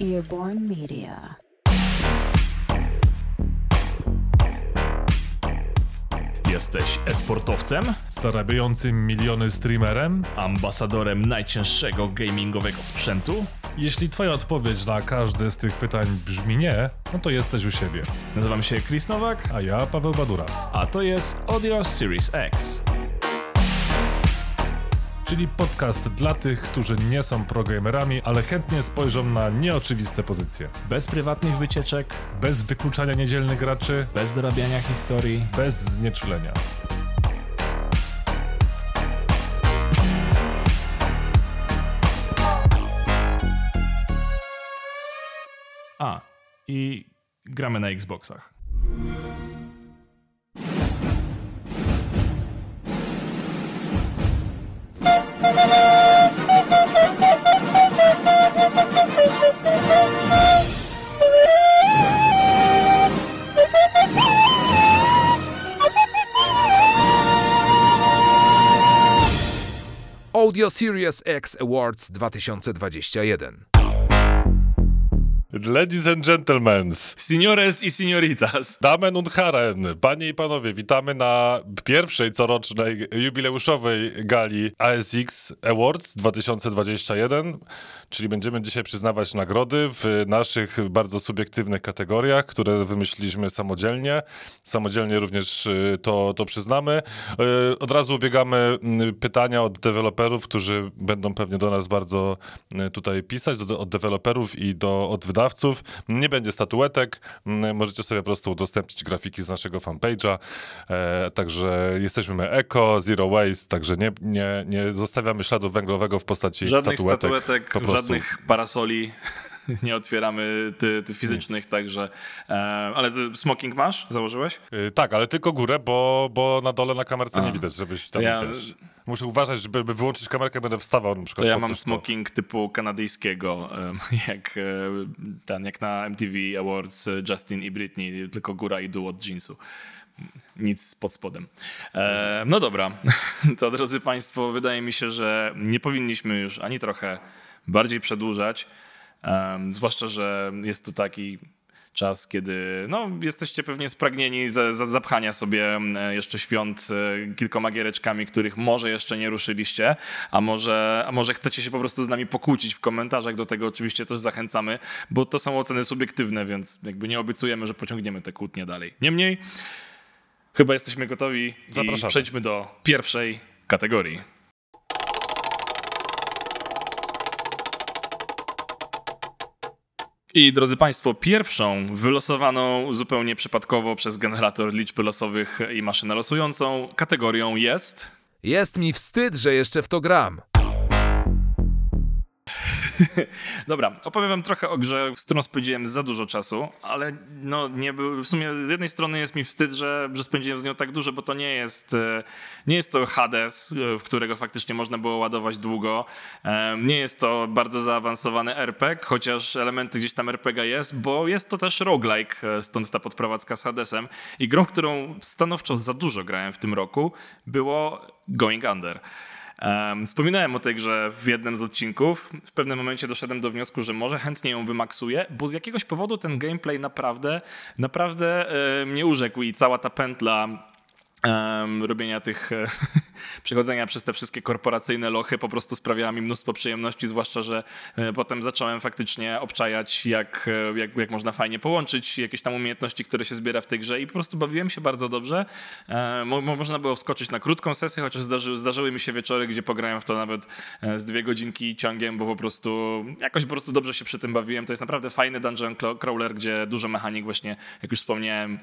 Earborn Media. Jesteś esportowcem? Zarabiającym miliony streamerem? Ambasadorem najcięższego gamingowego sprzętu? Jeśli twoja odpowiedź na każde z tych pytań brzmi nie, no to jesteś u siebie. Nazywam się Chris Nowak, A ja Paweł Badura. a to jest Audio Series X. Czyli podcast dla tych, którzy nie są progamerami, ale chętnie spojrzą na nieoczywiste pozycje. Bez prywatnych wycieczek, Bez wykluczania niedzielnych graczy, bez dorabiania historii. bez znieczulenia. A, i gramy na Xboxach. Audio Series X Awards 2021. Ladies and gentlemen, Signores i signoritas. Damen und Herren, panie i panowie, witamy na pierwszej corocznej jubileuszowej gali ASX Awards 2021, czyli będziemy dzisiaj przyznawać nagrody w naszych bardzo subiektywnych kategoriach, które wymyśliliśmy samodzielnie. Samodzielnie również y, to, to przyznamy. Y, Od razu ubiegamy mm, pytania od deweloperów, którzy będą pewnie do nas bardzo y, tutaj pisać, do, od deweloperów i do, od wydawców. Nie będzie statuetek, mm, możecie sobie po prostu udostępnić grafiki z naszego fanpage'a. E, także jesteśmy my eko, zero waste, także nie, nie, nie zostawiamy śladu węglowego w postaci Żadnych statuetek. statuetek, żadnych parasoli. Nie otwieramy ty, ty fizycznych, także. E, ale smoking masz? Założyłeś? Y, Tak, ale tylko górę, bo, bo na dole na kamerce nie widać, żebyś tam ja- też. Muszę uważać, żeby by wyłączyć kamerkę, będę wstawał na przykład To ja mam smoking typu kanadyjskiego, em, jak, e, ten, jak na MTV Awards e, Justin i Britney, tylko góra i dół od jeansu. Nic pod spodem. E, no dobra, to drodzy Państwo, wydaje mi się, że nie powinniśmy już ani trochę bardziej przedłużać, em, zwłaszcza, że jest tu taki czas, kiedy no, jesteście pewnie spragnieni za, za zapchania sobie jeszcze świąt e, kilkoma giereczkami, których może jeszcze nie ruszyliście, a może, a może chcecie się po prostu z nami pokłócić w komentarzach, do tego oczywiście też zachęcamy, bo to są oceny subiektywne, więc jakby nie obiecujemy, że pociągniemy te kłótnie dalej. Niemniej, chyba jesteśmy gotowi i Zapraszamy. przejdźmy do pierwszej kategorii. I drodzy Państwo, pierwszą wylosowaną zupełnie przypadkowo przez generator liczb losowych i maszynę losującą kategorią jest. Jest mi wstyd, że jeszcze w to gram. Dobra, opowiem wam trochę o grze, z którą spędziłem za dużo czasu, ale no nie był, w sumie z jednej strony jest mi wstyd, że, że spędziłem z nią tak dużo, bo to nie jest, e, nie jest to Hades, e, w którego faktycznie można było ładować długo. E, Nie jest to bardzo zaawansowany RPG, chociaż elementy gdzieś tam RPG jest, bo jest to też roguelike, stąd ta podprowadzka z Hadesem. I grą, którą stanowczo za dużo grałem w tym roku, było Going Under. Um, wspominałem o tej grze w jednym z odcinków. W pewnym momencie doszedłem do wniosku, że może chętnie ją wymaksuję, bo z jakiegoś powodu ten gameplay naprawdę, naprawdę e, mnie urzekł i cała ta pętla robienia tych, e, przechodzenia przez te wszystkie korporacyjne lochy po prostu sprawiała mi mnóstwo przyjemności, zwłaszcza, że e, potem zacząłem faktycznie obczajać, jak, e, jak, jak można fajnie połączyć jakieś tam umiejętności, które się zbiera w tej grze i po prostu bawiłem się bardzo dobrze. E, mo, mo- można było wskoczyć na krótką sesję, chociaż zdarzy, zdarzyły mi się wieczory, gdzie pograłem w to nawet z dwie godzinki ciągiem, bo po prostu jakoś po prostu dobrze się przy tym bawiłem. To jest naprawdę fajny dungeon crawler, gdzie dużo mechanik właśnie, jak już wspomniałem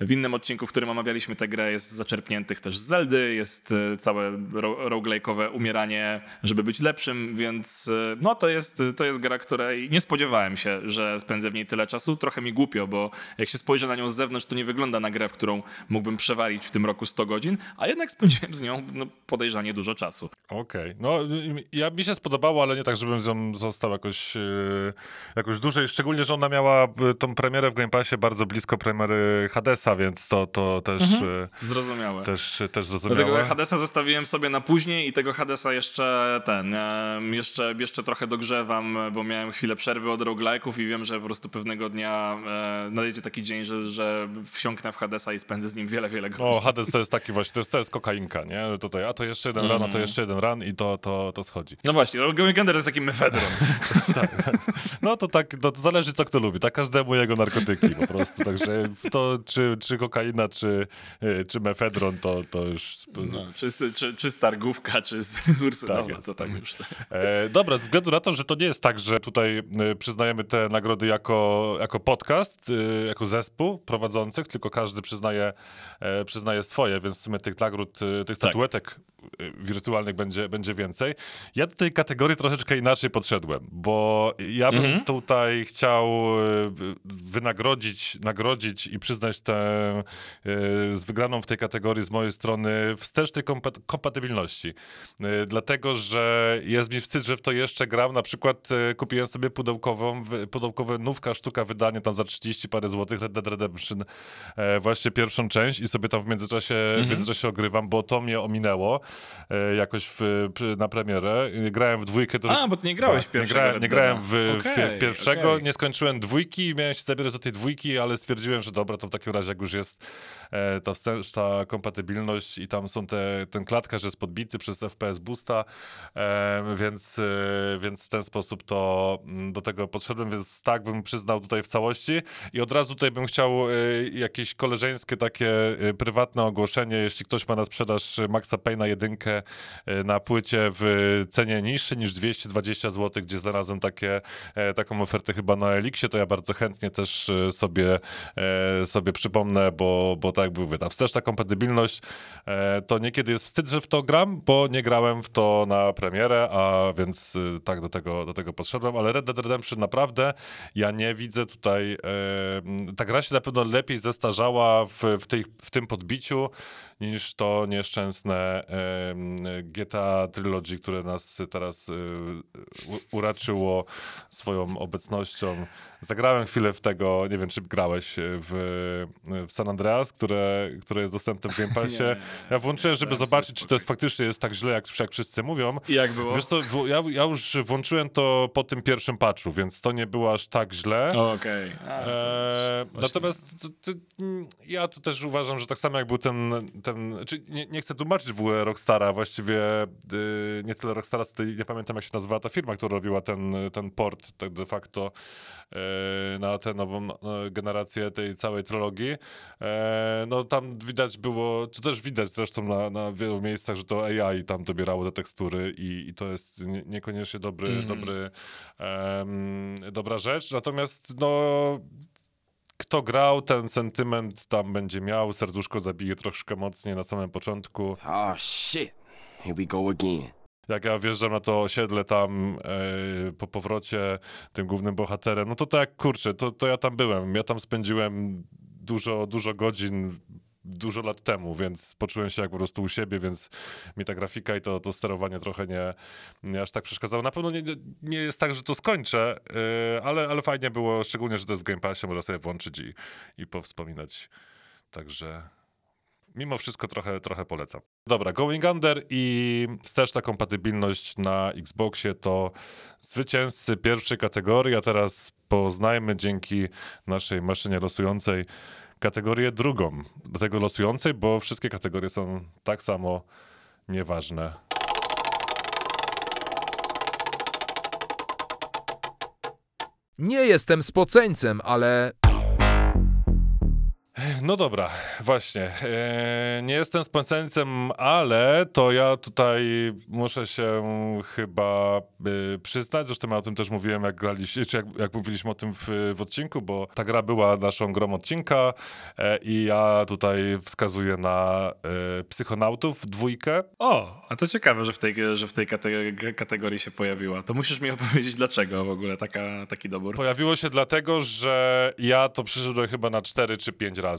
w innym odcinku, w którym omawialiśmy tę grę, jest zaczerpniętych też z Zeldy, jest całe ro- roguelike'owe umieranie, żeby być lepszym, więc e, no to jest, to jest gra, której nie spodziewałem się, że spędzę w niej tyle czasu. Trochę mi głupio, bo jak się spojrzy na nią z zewnątrz, to nie wygląda na grę, w którą mógłbym przewalić w tym roku 100 godzin, a jednak spędziłem z nią no, podejrzanie dużo czasu. Okej, no y, ja mi się spodobało, ale nie tak, żebym z nią został jakoś, yy, jakoś dłużej, szczególnie, że ona miała y, tą premierę w Game Passie bardzo blisko premiery Hadesa, więc to, to też, y, Zrozumiałe. też, też Dlatego zrozumiałe. Hadesa zostawiłem sobie na później i tego Hadesa jeszcze ten, em, jeszcze, jeszcze trochę dogrzewam, bo miałem chwilę przerwy od roguelike'ów i wiem, że po prostu pewnego dnia e, nadejdzie taki dzień, że, że wsiąknę w Hadesa i spędzę z nim wiele, wiele godzin. O, Hades to jest taki właśnie, to jest, to jest kokainka, nie? Tutaj, a to jeszcze jeden run, a to jeszcze jeden run i to, to, to schodzi. No właśnie, Gender jest taki mefedron. No to tak, to, to zależy co kto lubi, tak każdemu jego narkotyki po prostu, także to czy, czy kokaina, czy, y, czy mefedron, to, to już... No, czy, czy, czy czy z, z Ursulowa, Tak to tak. już. E, dobra, ze względu na to, że to nie jest tak, że tutaj e, przyznajemy te nagrody jako, jako podcast, e, jako zespół prowadzących, tylko każdy przyznaje, e, przyznaje swoje, więc w sumie tych nagród, tych statuetek e, wirtualnych będzie, będzie więcej. Ja do tej kategorii troszeczkę inaczej podszedłem, bo ja bym tutaj chciał wynagrodzić, nagrodzić i przyznać tę z wygraną w tej kategorii z mojej strony wstecznej kompa- kompatybilności. E, Dlatego, że jest mi wstyd, że w to jeszcze gram. Na przykład e, kupiłem sobie pudełkową, pudełkowe nówka sztuka wydanie tam za 30 parę złotych Red Dead Redemption e, właśnie pierwszą część i sobie tam w międzyczasie, w międzyczasie ogrywam, bo to mnie ominęło jakoś w, na premierę. Grałem w dwójkę. To, A, bo ty nie grałeś Tak, nie pierwszego grałem, Red nie grałem w, Okej, w pierwszego, okej. nie skończyłem dwójki i miałem się zabierać do tej dwójki, ale stwierdziłem, że dobra, to w takim razie jak już jest ta wsteczna kompatybilność i tam są te, ten klatkarz jest podbity przez FPS Boosta, więc, e, więc w ten sposób to mm, do tego podszedłem, więc tak bym przyznał tutaj w całości. I od razu tutaj bym chciał e, jakieś koleżeńskie takie e, prywatne ogłoszenie, jeśli ktoś ma na sprzedaż Maxa Payne'a jedynkę na płycie w cenie niższej niż 220 zł, gdzie znalazłem takie, e, taką ofertę chyba na Elixie, to ja bardzo chętnie też e, sobie, e, sobie przypomnę, bo, bo tak jak mówię, ta kompatybilność to niekiedy jest wstyd, że w to gram, bo nie grałem w to na premierę, a więc e, tak do tego, do tego podszedłem, ale Red Dead Redemption naprawdę ja nie widzę tutaj, e, ta gra się na pewno lepiej zestarzała w, w, tej, w tym podbiciu niż to nieszczęsne GTA Trilogy, które nas teraz y, uraczyło swoją obecnością. Zagrałem chwilę w tego, nie wiem, czy grałeś w, w San Andreas, które, które jest dostępne w Game Passie. Ja włączyłem, żeby zobaczyć, czy to jest faktycznie jest tak źle, jak, jak wszyscy mówią. I jak było? Wiesz co, w- ja, ja już włączyłem to po tym pierwszym patchu, więc to nie było aż tak źle. Okej. To Eee, właśnie. natomiast to, to, ja tu też uważam, że tak samo jak był ten, ten czy nie, nie chcę tłumaczyć w ogóle Rockstara, właściwie y, nie tyle Rockstara, nie pamiętam jak się nazywała ta firma, która robiła ten, ten port tak de facto y, na tę nową no, generację tej całej trylogii. Eee, no tam widać było, to też widać zresztą na, na wielu miejscach, że to AI tam dobierało te tekstury i, i to jest nie, niekoniecznie dobry, Mhm. dobry dobra rzecz. Natomiast no kto grał, ten sentyment tam będzie miał. Serduszko zabije troszkę mocniej na samym początku. Oh shit. Here we go again. Jak ja wjeżdżam na to osiedle tam e, po powrocie tym głównym bohaterem, no to tak, kurczę, to, to ja tam byłem. Ja tam spędziłem dużo, dużo godzin, dużo lat temu, więc poczułem się jak po prostu u siebie, więc mi ta grafika i to, to sterowanie trochę nie, nie aż tak przeszkadzało. Na pewno nie, nie- jest tak, że to skończę, e, ale, ale fajnie było, szczególnie, że to jest w Game Passie, można sobie włączyć i, i powspominać. Także mimo wszystko trochę, trochę polecam. Dobra, Going Under i wsteczna kompatybilność na Xboxie to zwycięzcy pierwszej kategorii, a teraz poznajmy dzięki naszej maszynie losującej kategorię drugą. Do tego losującej, bo wszystkie kategorie są tak samo nieważne. Nie jestem spoceńcem, ale No dobra, właśnie. E, nie jestem sponsorem, ale to ja tutaj muszę się chyba e, przyznać, zresztą ja o tym też mówiłem, jak graliśmy, czy jak, jak mówiliśmy o tym w, w odcinku, bo ta gra była naszą grą odcinka e, i ja tutaj wskazuję na e, Psychonautów dwójkę. O, a to ciekawe, że w tej, że w tej kate- kategorii się pojawiła. To musisz mi opowiedzieć, dlaczego w ogóle taka, taki dobór. Pojawiło się dlatego, że ja to przyszedłem chyba na 4 czy 5 razy.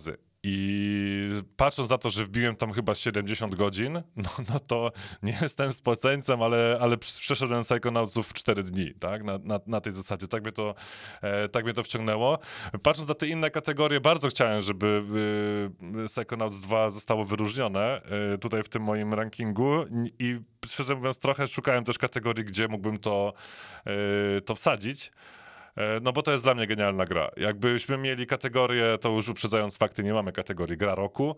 I patrząc na to, że wbiłem tam chyba 70 godzin, no, no to nie jestem spoceńcem, ale, ale przeszedłem Psychonautsów w 4 dni, tak? Na, na, na tej zasadzie. Tak mnie, to, e, tak mnie to wciągnęło. Patrząc na te inne kategorie, bardzo chciałem, żeby e, Psychonauts 2 zostało wyróżnione e, tutaj w tym moim rankingu i szczerze mówiąc trochę szukałem też kategorii, gdzie mógłbym to, e, to wsadzić. E, no bo to jest dla mnie genialna gra. Jakbyśmy mieli kategorię, to już uprzedzając fakty, nie mamy kategorii gra roku,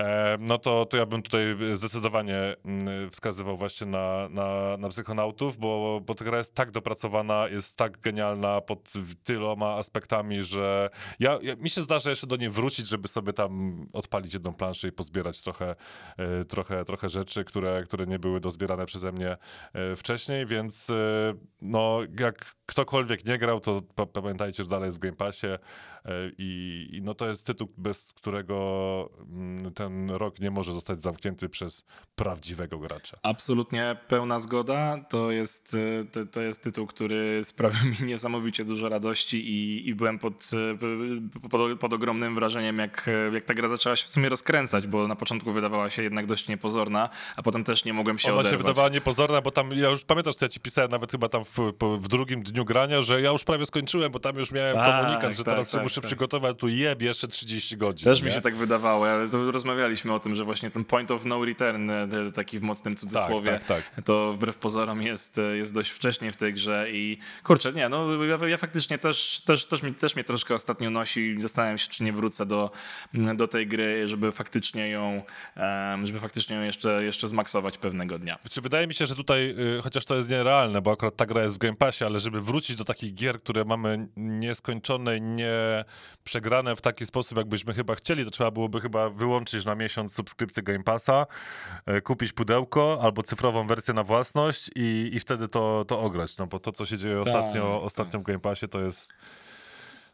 e, no to, to ja bym tutaj zdecydowanie mm, wskazywał właśnie na, na, na psychonautów, bo, bo ta gra jest tak dopracowana, jest tak genialna pod tyloma aspektami, że ja, ja mi się zdarza jeszcze do niej wrócić, żeby sobie tam odpalić jedną planszę i pozbierać trochę, e, trochę, trochę rzeczy, które, które nie były dozbierane przeze mnie wcześniej, więc no jak ktokolwiek nie grał, to to pamiętajcie, że dalej jest w Game Passie i, i, no to jest tytuł, bez którego mm, ten rok nie może zostać zamknięty przez prawdziwego gracza. Absolutnie pełna zgoda. To jest, e, to, to jest tytuł, który sprawił mi niesamowicie dużo radości i, i byłem pod, e, pod, pod, ogromnym wrażeniem, jak, jak ta gra zaczęła się w sumie rozkręcać, bo na początku wydawała się jednak dość niepozorna, a potem też nie mogłem się Ona oderwać. się wydawała niepozorna, bo tam, ja już pamiętasz, co ja ci pisałem nawet chyba tam w, w drugim dniu grania, że ja już prawie skończyłem, bo tam już miałem tak, komunikat, że tak, teraz tak, się muszę tak. przygotować, tu jeb jeszcze 30 godzin. Też nie? mi się tak wydawało, ale to rozmawialiśmy o tym, że właśnie ten point of no return, e, taki w mocnym cudzysłowie, tak, tak, to wbrew pozorom jest, e, jest dość wcześnie w tej grze i kurczę, nie, no ja, ja faktycznie też, też, też, mi, też mnie troszkę ostatnio nosi i zastanawiam się, czy nie wrócę do, do tej gry, żeby faktycznie ją, żeby faktycznie ją jeszcze, jeszcze zmaksować pewnego dnia. Czy wydaje mi się, że tutaj, y, chociaż to jest nierealne, bo akurat ta gra jest w Game Passie, ale żeby wrócić do takich gier, które mamy nieskończone, nie przegrane w taki sposób, jakbyśmy chyba chcieli, to trzeba byłoby chyba wyłączyć na miesiąc subskrypcję Game Passa, e, kupić pudełko albo cyfrową wersję na własność i, i wtedy to, to ograć, no bo to, co się dzieje tak, ostatnio, tak. ostatnio w Game Passie, to jest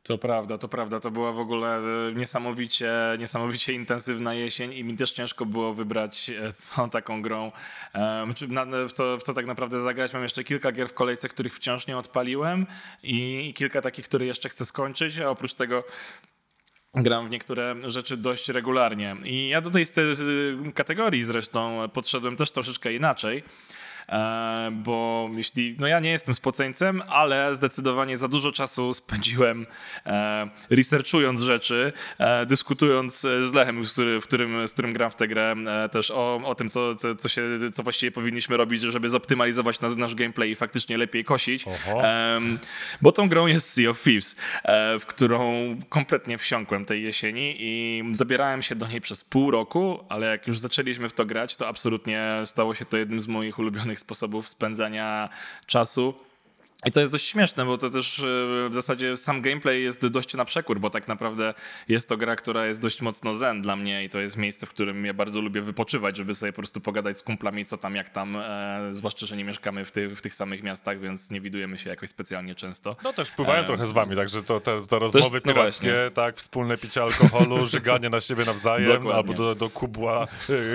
to prawda, to prawda. To była w ogóle e, niesamowicie, niesamowicie intensywna jesień i mi też ciężko było wybrać, e, co taką grą, w co, w co tak naprawdę zagrać. Mam jeszcze kilka gier w kolejce, których wciąż nie odpaliłem i kilka takich, które jeszcze chcę skończyć, a oprócz tego gram w niektóre rzeczy dość regularnie. I ja do tej kategorii zresztą podszedłem też troszeczkę inaczej. E, bo jeśli, no ja nie jestem spoceńcem, ale zdecydowanie za dużo czasu spędziłem e, researchując rzeczy, e, dyskutując z Lechem, z którym, w którym, z którym gram w tę grę, też o, o tym, co, co, co, się, co właściwie powinniśmy robić, żeby zoptymalizować nasz, nasz gameplay i faktycznie lepiej kosić. Bo tą grą jest Sea of Thieves, w którą kompletnie wsiąkłem tej jesieni i zabierałem się do niej przez pół roku, ale jak już zaczęliśmy w to grać, to absolutnie stało się to jednym z moich ulubionych sposobów spędzania czasu. I to jest dość śmieszne, bo to też e, w zasadzie sam gameplay jest dość na przekór, bo tak naprawdę jest to gra, która jest dość mocno zen dla mnie i to jest miejsce, w którym ja bardzo lubię wypoczywać, żeby sobie po prostu pogadać z kumplami, co tam, jak tam, e, zwłaszcza, że nie mieszkamy w tych, w tych samych miastach, więc nie widujemy się jakoś specjalnie często. No też wpływają e, trochę z wami, także to, te, to rozmowy też, no tak, wspólne picie alkoholu, żyganie na siebie nawzajem, Dokładnie. albo do, do kubła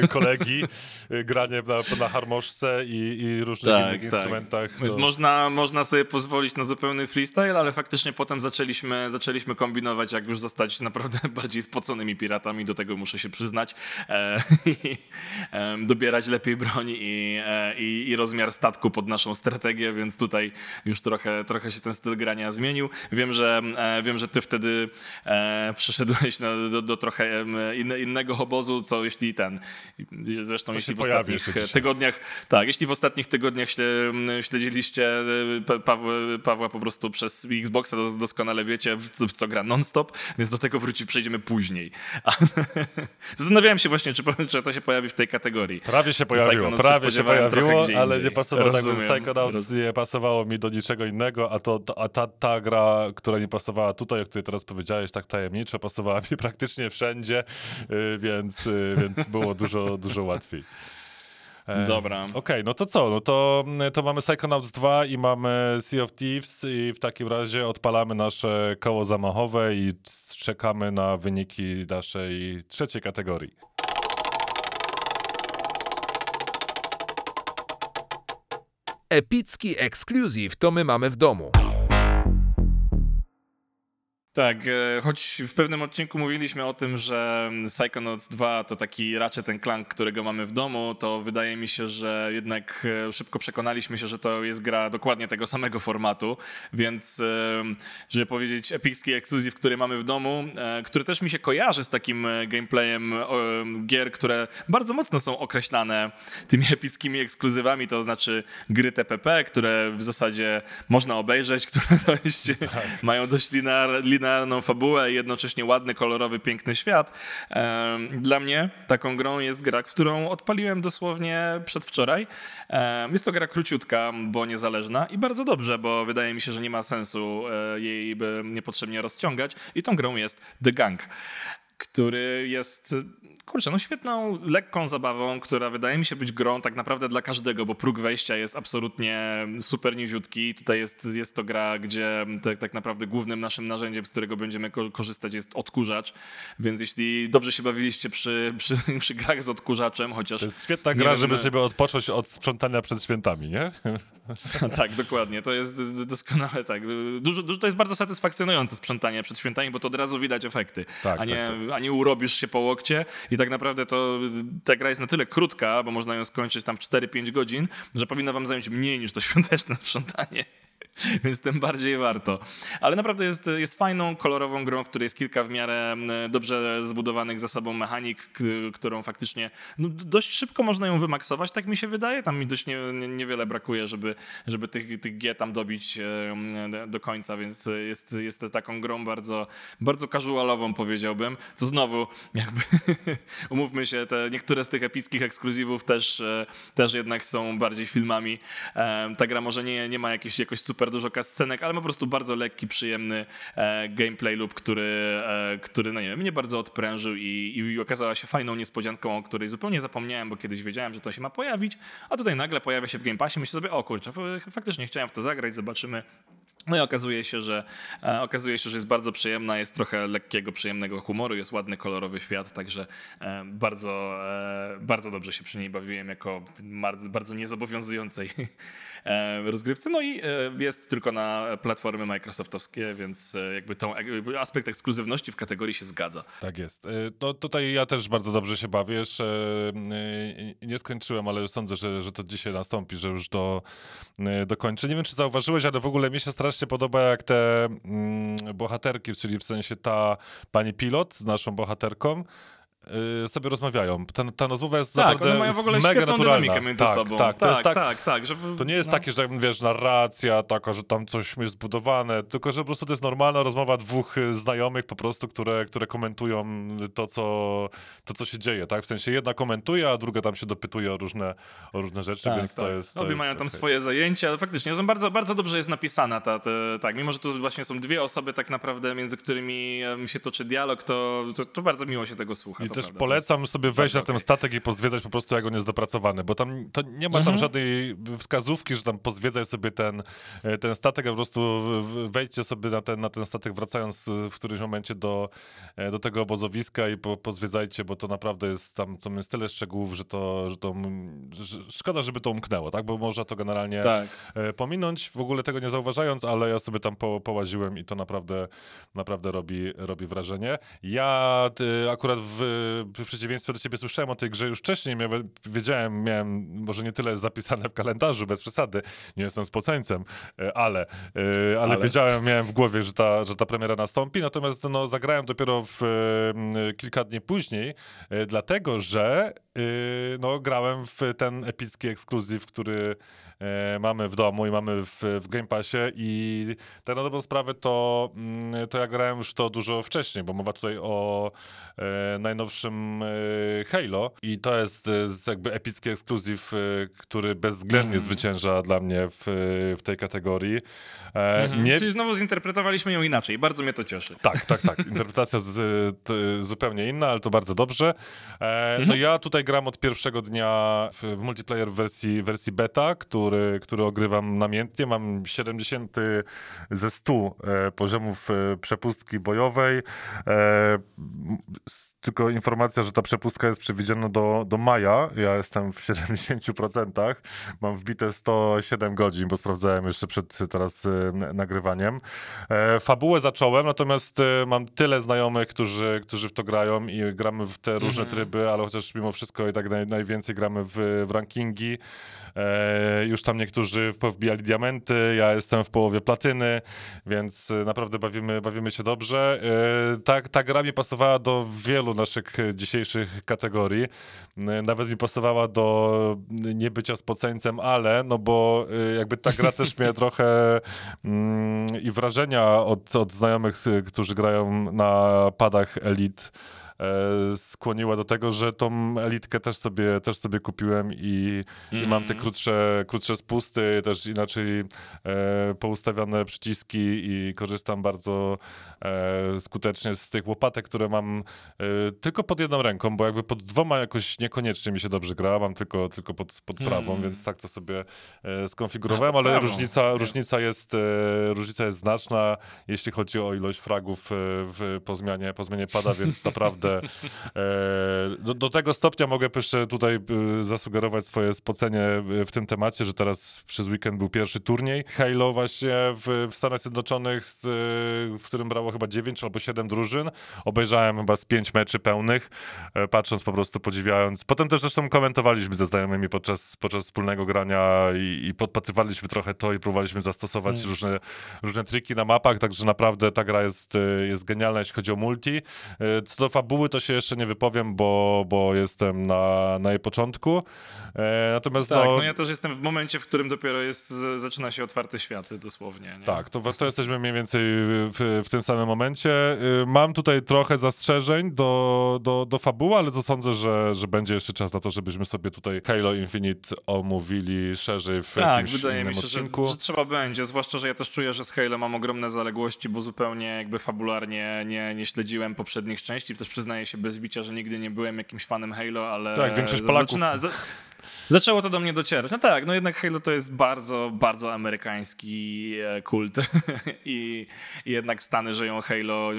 e, kolegi, granie na, na harmoszce i, i różnych tak, innych tak. instrumentach. Więc można, można sobie pozwolić na zupełny freestyle, ale faktycznie potem zaczęliśmy, zaczęliśmy kombinować, jak już zostać naprawdę bardziej spoconymi piratami, do tego muszę się przyznać, e, i, e, dobierać lepiej broń i, e, i, i, rozmiar statku pod naszą strategię, więc tutaj już trochę, trochę się ten styl grania zmienił. Wiem, że, e, wiem, że ty wtedy e, przeszedłeś na, do, do, trochę in, innego obozu, co jeśli ten, zresztą jeśli w ostatnich tygodniach, tak, jeśli w ostatnich tygodniach śledziliście Paweł Pawła po prostu przez Xboxa doskonale wiecie, w co, w co gra non-stop, więc do tego wróci, przejdziemy później. Zastanawiałem się właśnie, czy, czy, to się pojawi w tej kategorii. Prawie się pojawiło, prawie się pojawiło, ale nie pasowało tak, Psychonauts nie pasowało mi do niczego innego, a, to, a ta, ta gra, która nie pasowała tutaj, o której teraz powiedziałeś, tak tajemniczo, pasowała mi praktycznie wszędzie, y, więc, y, więc było dużo, dużo łatwiej. Dobra. Okej, okay, no to co? No to, to mamy Psychonauts 2 i mamy Sea of Thieves i w takim razie odpalamy nasze koło zamachowe i czekamy na wyniki naszej trzeciej kategorii. Epicki ekskluzyw to my mamy w domu. Tak, e, choć w pewnym odcinku mówiliśmy o tym, że Psychonauts 2 to taki raczej ten Clank, którego mamy w domu, to wydaje mi się, że jednak e, szybko przekonaliśmy się, że to jest gra dokładnie tego samego formatu, więc e, żeby powiedzieć epicki ekskluzyw, który mamy w domu, który też mi się kojarzy z takim gameplayem gier, które bardzo mocno są określane tymi epickimi ekskluzywami, to znaczy gry TPP, które w zasadzie można obejrzeć, które dość, tak. mają dość linear, linearną fabułę i jednocześnie ładny, kolorowy, piękny świat. Dla mnie taką grą jest gra, którą odpaliłem dosłownie przedwczoraj. Jest to gra króciutka, bo niezależna i bardzo dobrze, bo wydaje mi się, że nie ma sensu e, jej niepotrzebnie rozciągać i tą grą jest The Gang który jest kurczę, no świetną, lekką zabawą, która wydaje mi się być grą tak naprawdę dla każdego, bo próg wejścia jest absolutnie super niziutki. Tutaj jest, jest to gra, gdzie tak, tak naprawdę głównym naszym narzędziem, z którego będziemy korzystać jest odkurzacz, więc jeśli dobrze się bawiliście przy, przy, przy grach z odkurzaczem, chociaż... To jest świetna gra, żeby sobie odpocząć od sprzątania przed świętami, nie? tak, dokładnie. To jest doskonałe, tak. Dużo, dużo, to jest bardzo satysfakcjonujące sprzątanie przed świętami, bo to od razu widać efekty, tak, a, nie, tak, tak. a nie urobisz się po łokcie i tak naprawdę to ta gra jest na tyle krótka, bo można ją skończyć tam w 4-5 godzin, że powinno wam zająć mniej niż to świąteczne sprzątanie. więc tym bardziej warto. Ale naprawdę jest, jest fajną, kolorową grą, w której jest kilka w miarę dobrze zbudowanych za sobą mechanik, którą faktycznie no, dość szybko można ją wymaksować, tak mi się wydaje. Tam mi dość nie, niewiele brakuje, żeby, żeby tych, tych G tam dobić do końca, więc jest, jest taką grą bardzo, bardzo casualową powiedziałbym, co znowu jakby umówmy się, te niektóre z tych epickich ekskluzywów też, e, też jednak są bardziej filmami. Ta gra może nie, nie ma jakiejś jakoś super dużo kascenek, ale ma po prostu bardzo lekki, przyjemny e, gameplay loop, który, e, który no nie wiem, mnie bardzo odprężył i, i okazała się fajną niespodzianką, o której zupełnie zapomniałem, bo kiedyś wiedziałem, że to się ma pojawić, a tutaj nagle pojawia się w Game Passie, myślę sobie, o kurczę, faktycznie chciałem w to zagrać, zobaczymy, no i okazuje się, że e, okazuje się, że jest bardzo przyjemna, jest trochę lekkiego, przyjemnego humoru, jest ładny, kolorowy świat, także e, bardzo, e, bardzo dobrze się przy niej bawiłem jako bardzo, bardzo niezobowiązującej rozgrywce. No i e, jest tylko na platformy Microsoftowskie, więc e, jakby ten aspekt ekskluzywności w kategorii się zgadza. Tak jest. No, tutaj ja też bardzo dobrze się bawię. Jeszcze nie skończyłem, ale sądzę, że, że to dzisiaj nastąpi, że już do, dokończę. Nie wiem, czy zauważyłeś, ale w ogóle mi się strasznie podoba, jak te mm, bohaterki, czyli w sensie ta pani pilot z naszą bohaterką, sobie rozmawiają. Ta, ta rozmowa jest tak, naprawdę one mają w ogóle mega naturalna. między tak, sobą. Tak, tak, tak, tak, tak że, To nie jest no. takie, że wiesz, narracja taka, że tam coś jest zbudowane, tylko że po prostu to jest normalna rozmowa dwóch y, znajomych po prostu, które, które komentują to co, to, co się dzieje, tak? W sensie jedna komentuje, a druga tam się dopytuje o różne, o różne rzeczy, tak, więc tak. to jest... To Obie jest, mają tam okay. swoje zajęcia, ale faktycznie są bardzo, bardzo dobrze jest napisana ta, ta, tak, mimo że tu właśnie są dwie osoby tak naprawdę, między którymi się toczy dialog, to, to, to bardzo miło się tego słucha. I też prawda. polecam sobie wejść na ten statek i pozwiedzać po prostu, jak on jest dopracowany, bo tam to nie ma tam mhm. żadnej wskazówki, że tam pozwiedzaj sobie ten, e, ten statek, a po prostu wejdźcie sobie na ten, na ten statek, wracając w którymś momencie do, e, do tego obozowiska i po, pozwiedzajcie, bo to naprawdę jest tam, tam jest tyle szczegółów, że to, że to że szkoda, żeby to umknęło, tak, bo można to generalnie tak. E, pominąć, w ogóle tego nie zauważając, ale ja sobie tam po, połaziłem i to naprawdę, naprawdę robi, robi wrażenie. Ja akurat w, w przeciwieństwie do ciebie słyszałem o tej grze już wcześniej, miałem, wiedziałem, miałem, może nie tyle zapisane w kalendarzu, bez przesady, nie jestem spoceńcem, e, ale, ale, ale, wiedziałem, miałem w głowie, że ta, że ta premiera nastąpi, natomiast no, zagrałem dopiero w, kilka dni później, e, dlatego, że no, grałem w ten epicki ekskluzyw, który E, mamy w domu i mamy w, w Game Passie i tak na dobrą sprawę to, mm, to ja grałem już to dużo wcześniej, bo mowa tutaj o e, najnowszym e, Halo i to jest, jakby epicki ekskluzyw, e, który bezwzględnie mm. zwycięża dla mnie w, w tej kategorii. E, mhm. nie... Czyli znowu zinterpretowaliśmy ją inaczej. Bardzo mnie to cieszy. Tak, tak, tak. Interpretacja z, t, zupełnie inna, ale to bardzo dobrze. E, no mhm. No ja tutaj gram od pierwszego dnia w, w multiplayer w wersji, wersji beta, który który, który ogrywam namiętnie. Mam 70 ze 100 e, poziomów e, przepustki bojowej. E, tylko informacja, że ta przepustka jest przewidziana do, do maja. Ja jestem w 70%. Mam wbite 107 godzin, bo sprawdzałem jeszcze przed teraz nagrywaniem. Fabułę zacząłem, natomiast mam tyle znajomych, którzy, którzy w to grają i gramy w te różne tryby, ale chociaż mimo wszystko i tak naj, najwięcej gramy w, w rankingi. E, już tam niektórzy powbijali diamenty, ja jestem w połowie platyny, więc e, naprawdę bawimy, bawimy się dobrze. E, ta, ta gra mi pasowała do wielu naszych dzisiejszych kategorii. E, Nawet mi pasowała do niebycia spoceńcem, ale, no bo jakby ta gra też mnie trochę mm, i wrażenia od, od znajomych, y, którzy grają na padach Elite skłoniła do tego, że tą elitkę też sobie, też sobie kupiłem i, i mam te krótsze, krótsze spusty, też inaczej e, poustawione przyciski i korzystam bardzo e, skutecznie z tych łopatek, które mam e, tylko pod jedną ręką, bo jakby pod dwoma jakoś niekoniecznie mi się dobrze gra, mam tylko, tylko pod, pod prawą, Mm. więc tak to sobie e, skonfigurowałem, ale prawą. różnica, różnica, jest, e, różnica jest znaczna, jeśli chodzi o ilość fragów e, w, po, zmianie, po zmianie pada, więc naprawdę e, do, do tego stopnia mogę jeszcze tutaj e, zasugerować swoje spocenie w tym temacie, że teraz przez weekend był pierwszy turniej Halo właśnie w, w Stanach Zjednoczonych, z, w którym brało chyba 9 albo 7 drużyn. Obejrzałem chyba z 5 meczy pełnych, e, patrząc po prostu, podziwiając. Potem też zresztą komentowaliśmy ze znajomymi podczas, podczas wspólnego grania i, i podpatrywaliśmy trochę to i próbowaliśmy zastosować różne, różne triki na mapach, także naprawdę ta gra jest, jest genialna, jeśli chodzi o multi. Co do fabuły, to się jeszcze nie wypowiem, bo, bo jestem na, na jej początku. E, Natomiast Tak, no, no ja też jestem w momencie, w którym dopiero jest, zaczyna się otwarty świat, dosłownie. Nie? Tak, to, to jesteśmy mniej więcej w, w tym samym momencie. Y, Mam tutaj trochę zastrzeżeń do, do, do fabuły, ale to sądzę, że, że będzie jeszcze czas na to, żebyśmy sobie tutaj Halo Infinite omówili szerzej w Tak, jakimś wydaje mi się, że, odcinku. że trzeba będzie, zwłaszcza, że ja też czuję, że z Halo mam ogromne zaległości, bo zupełnie jakby fabularnie nie, nie śledziłem poprzednich części. Też przyznaję się bez bicia, że nigdy nie byłem jakimś fanem Halo, ale Tak, większość Polaków. Zaczyna, za, zaczęło to do mnie docierać. No tak, no jednak Halo to jest bardzo, bardzo amerykański e, kult I, i jednak Stany żyją Halo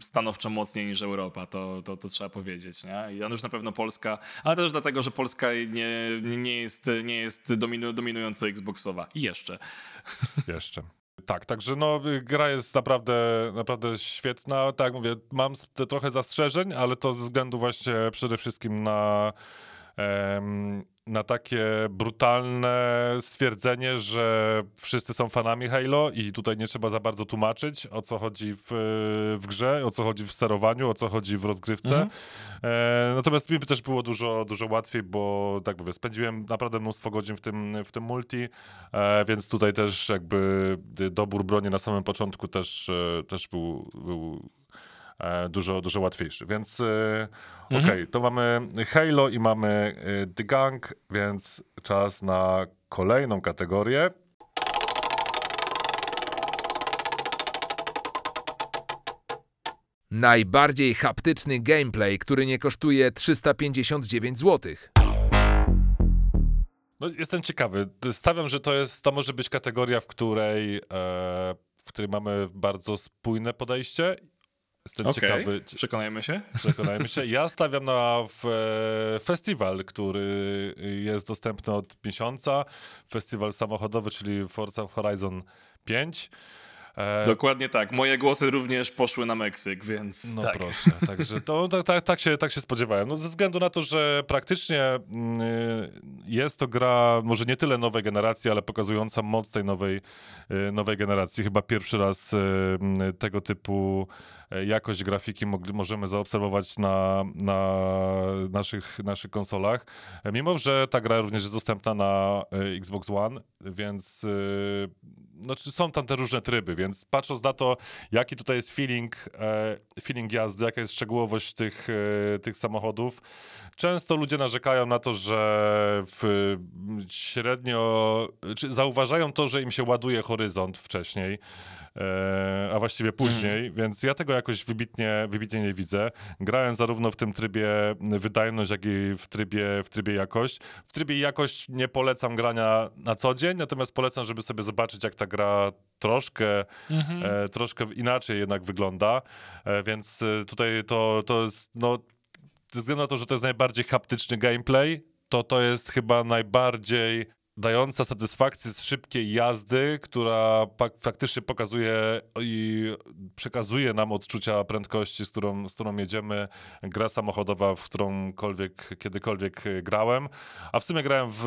stanowczo mocniej niż Europa, to, to, to trzeba powiedzieć. Nie? I już na pewno Polska, ale też dlatego, że Polska nie, nie jest, nie jest dominu, dominująco Xboxowa. I jeszcze. Jeszcze. Tak, także no, y, gra jest naprawdę, naprawdę świetna. Tak mówię, mam trochę zastrzeżeń, ale to ze względu właśnie przede wszystkim na, em, na takie brutalne stwierdzenie, że wszyscy są fanami Halo i tutaj nie trzeba za bardzo tłumaczyć, o co chodzi w, w grze, o co chodzi w sterowaniu, o co chodzi w rozgrywce. E, natomiast mi by też było dużo, dużo łatwiej, bo tak mówię, spędziłem naprawdę mnóstwo godzin w tym, w tym multi, e, więc tutaj też jakby dobór broni na samym początku też, e, też był, był dużo, dużo łatwiejszy. Więc e, okej, to mamy Halo i mamy e, The Gang, więc czas na kolejną kategorię. Najbardziej haptyczny gameplay, który nie kosztuje 359 zł. No, jestem ciekawy. Stawiam, że to jest, to może być kategoria, w której, e, w której mamy bardzo spójne podejście. Jestem Okej, ciekawy. przekonajmy się. Przekonajmy się. Ja stawiam na w, e, festiwal, który jest dostępny od miesiąca. Festiwal samochodowy, czyli Forza Horizon 5. E, Dokładnie tak. Moje głosy również poszły na Meksyk, więc No tak. proszę, także to, tak, tak, tak, się, tak się spodziewałem. No, ze względu na to, że praktycznie mm, jest to gra może nie tyle nowej generacji, ale pokazująca moc tej nowej, y, nowej generacji. Chyba pierwszy raz y, mm, tego typu y, jakość grafiki możemy zaobserwować na, na naszych, naszych konsolach. Mimo, że ta gra również jest dostępna na y, Xbox One, więc y, znaczy są tam te różne tryby, więc patrząc na to, jaki tutaj jest feeling, e, feeling jazdy, jaka jest szczegółowość tych, e, tych samochodów, często ludzie narzekają na to, że w, średnio, czy zauważają to, że im się ładuje horyzont wcześniej, e, a właściwie później, więc ja tego jakoś wybitnie, wybitnie nie widzę. Grałem zarówno w tym trybie wydajność, jak i w trybie, w trybie jakość. W trybie jakość nie polecam grania na co dzień, natomiast polecam, żeby sobie zobaczyć, jak ta gra troszkę, e, troszkę inaczej jednak wygląda, e, więc e, tutaj to, to jest, no, ze względu na to, że to jest najbardziej haptyczny gameplay, to to jest chyba najbardziej dająca satysfakcję z szybkiej jazdy, która faktycznie pokazuje i przekazuje nam odczucia prędkości, z którą, z którą jedziemy. Gra samochodowa, w którąkolwiek, kiedykolwiek grałem. A w sumie grałem w,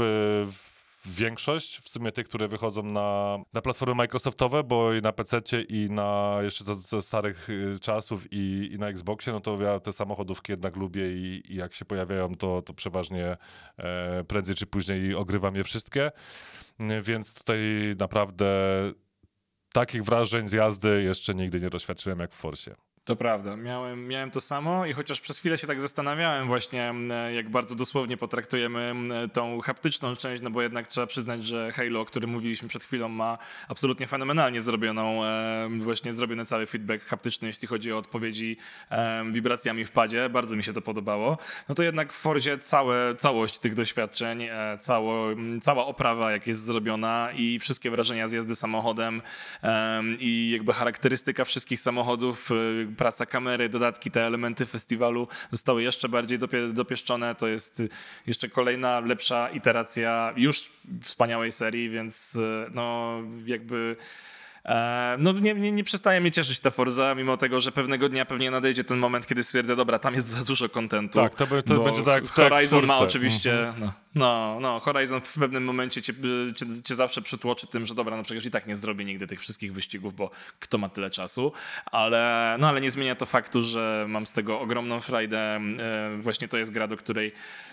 w większość, w sumie tych, które wychodzą na, na platformy Microsoftowe, bo i na PC i na jeszcze ze, ze starych y, czasów i, i na Xboxie, no to ja te samochodówki jednak lubię i, i jak się pojawiają, to, to przeważnie e, prędzej czy później ogrywam je wszystkie. Y, Więc tutaj naprawdę takich wrażeń z jazdy jeszcze nigdy nie doświadczyłem jak w Forsie. To prawda, miałem, miałem to samo i chociaż przez chwilę się tak zastanawiałem właśnie, m, jak bardzo dosłownie potraktujemy m, tą haptyczną część, no bo jednak trzeba przyznać, że Halo, o którym mówiliśmy przed chwilą, ma absolutnie fenomenalnie zrobioną, e, właśnie zrobiony cały feedback haptyczny, jeśli chodzi o odpowiedzi e, wibracjami w padzie, bardzo mi się to podobało. No to jednak w Forzie całe, całość tych doświadczeń, e, cało, cała oprawa jak jest zrobiona i wszystkie wrażenia z jazdy samochodem em, i jakby charakterystyka wszystkich samochodów, y, praca kamery, dodatki, te elementy festiwalu zostały jeszcze bardziej dopie, dopieszczone. To jest y, jeszcze kolejna lepsza iteracja już wspaniałej serii, więc y, no jakby No nie, nie, nie przestaje mnie cieszyć ta Forza, mimo tego, że pewnego dnia pewnie nadejdzie ten moment, kiedy stwierdzę, dobra, tam jest za dużo kontentu. Tak, to by- to będzie tak w- tak Horizon ma oczywiście, no, no, no, Horizon w pewnym momencie cię, cię, cię zawsze przytłoczy tym, że dobra, no przecież i tak nie zrobię nigdy tych wszystkich wyścigów, bo kto ma tyle czasu, ale, no, ale nie zmienia to faktu, że mam z tego ogromną frajdę. E, Właśnie to jest gra, do której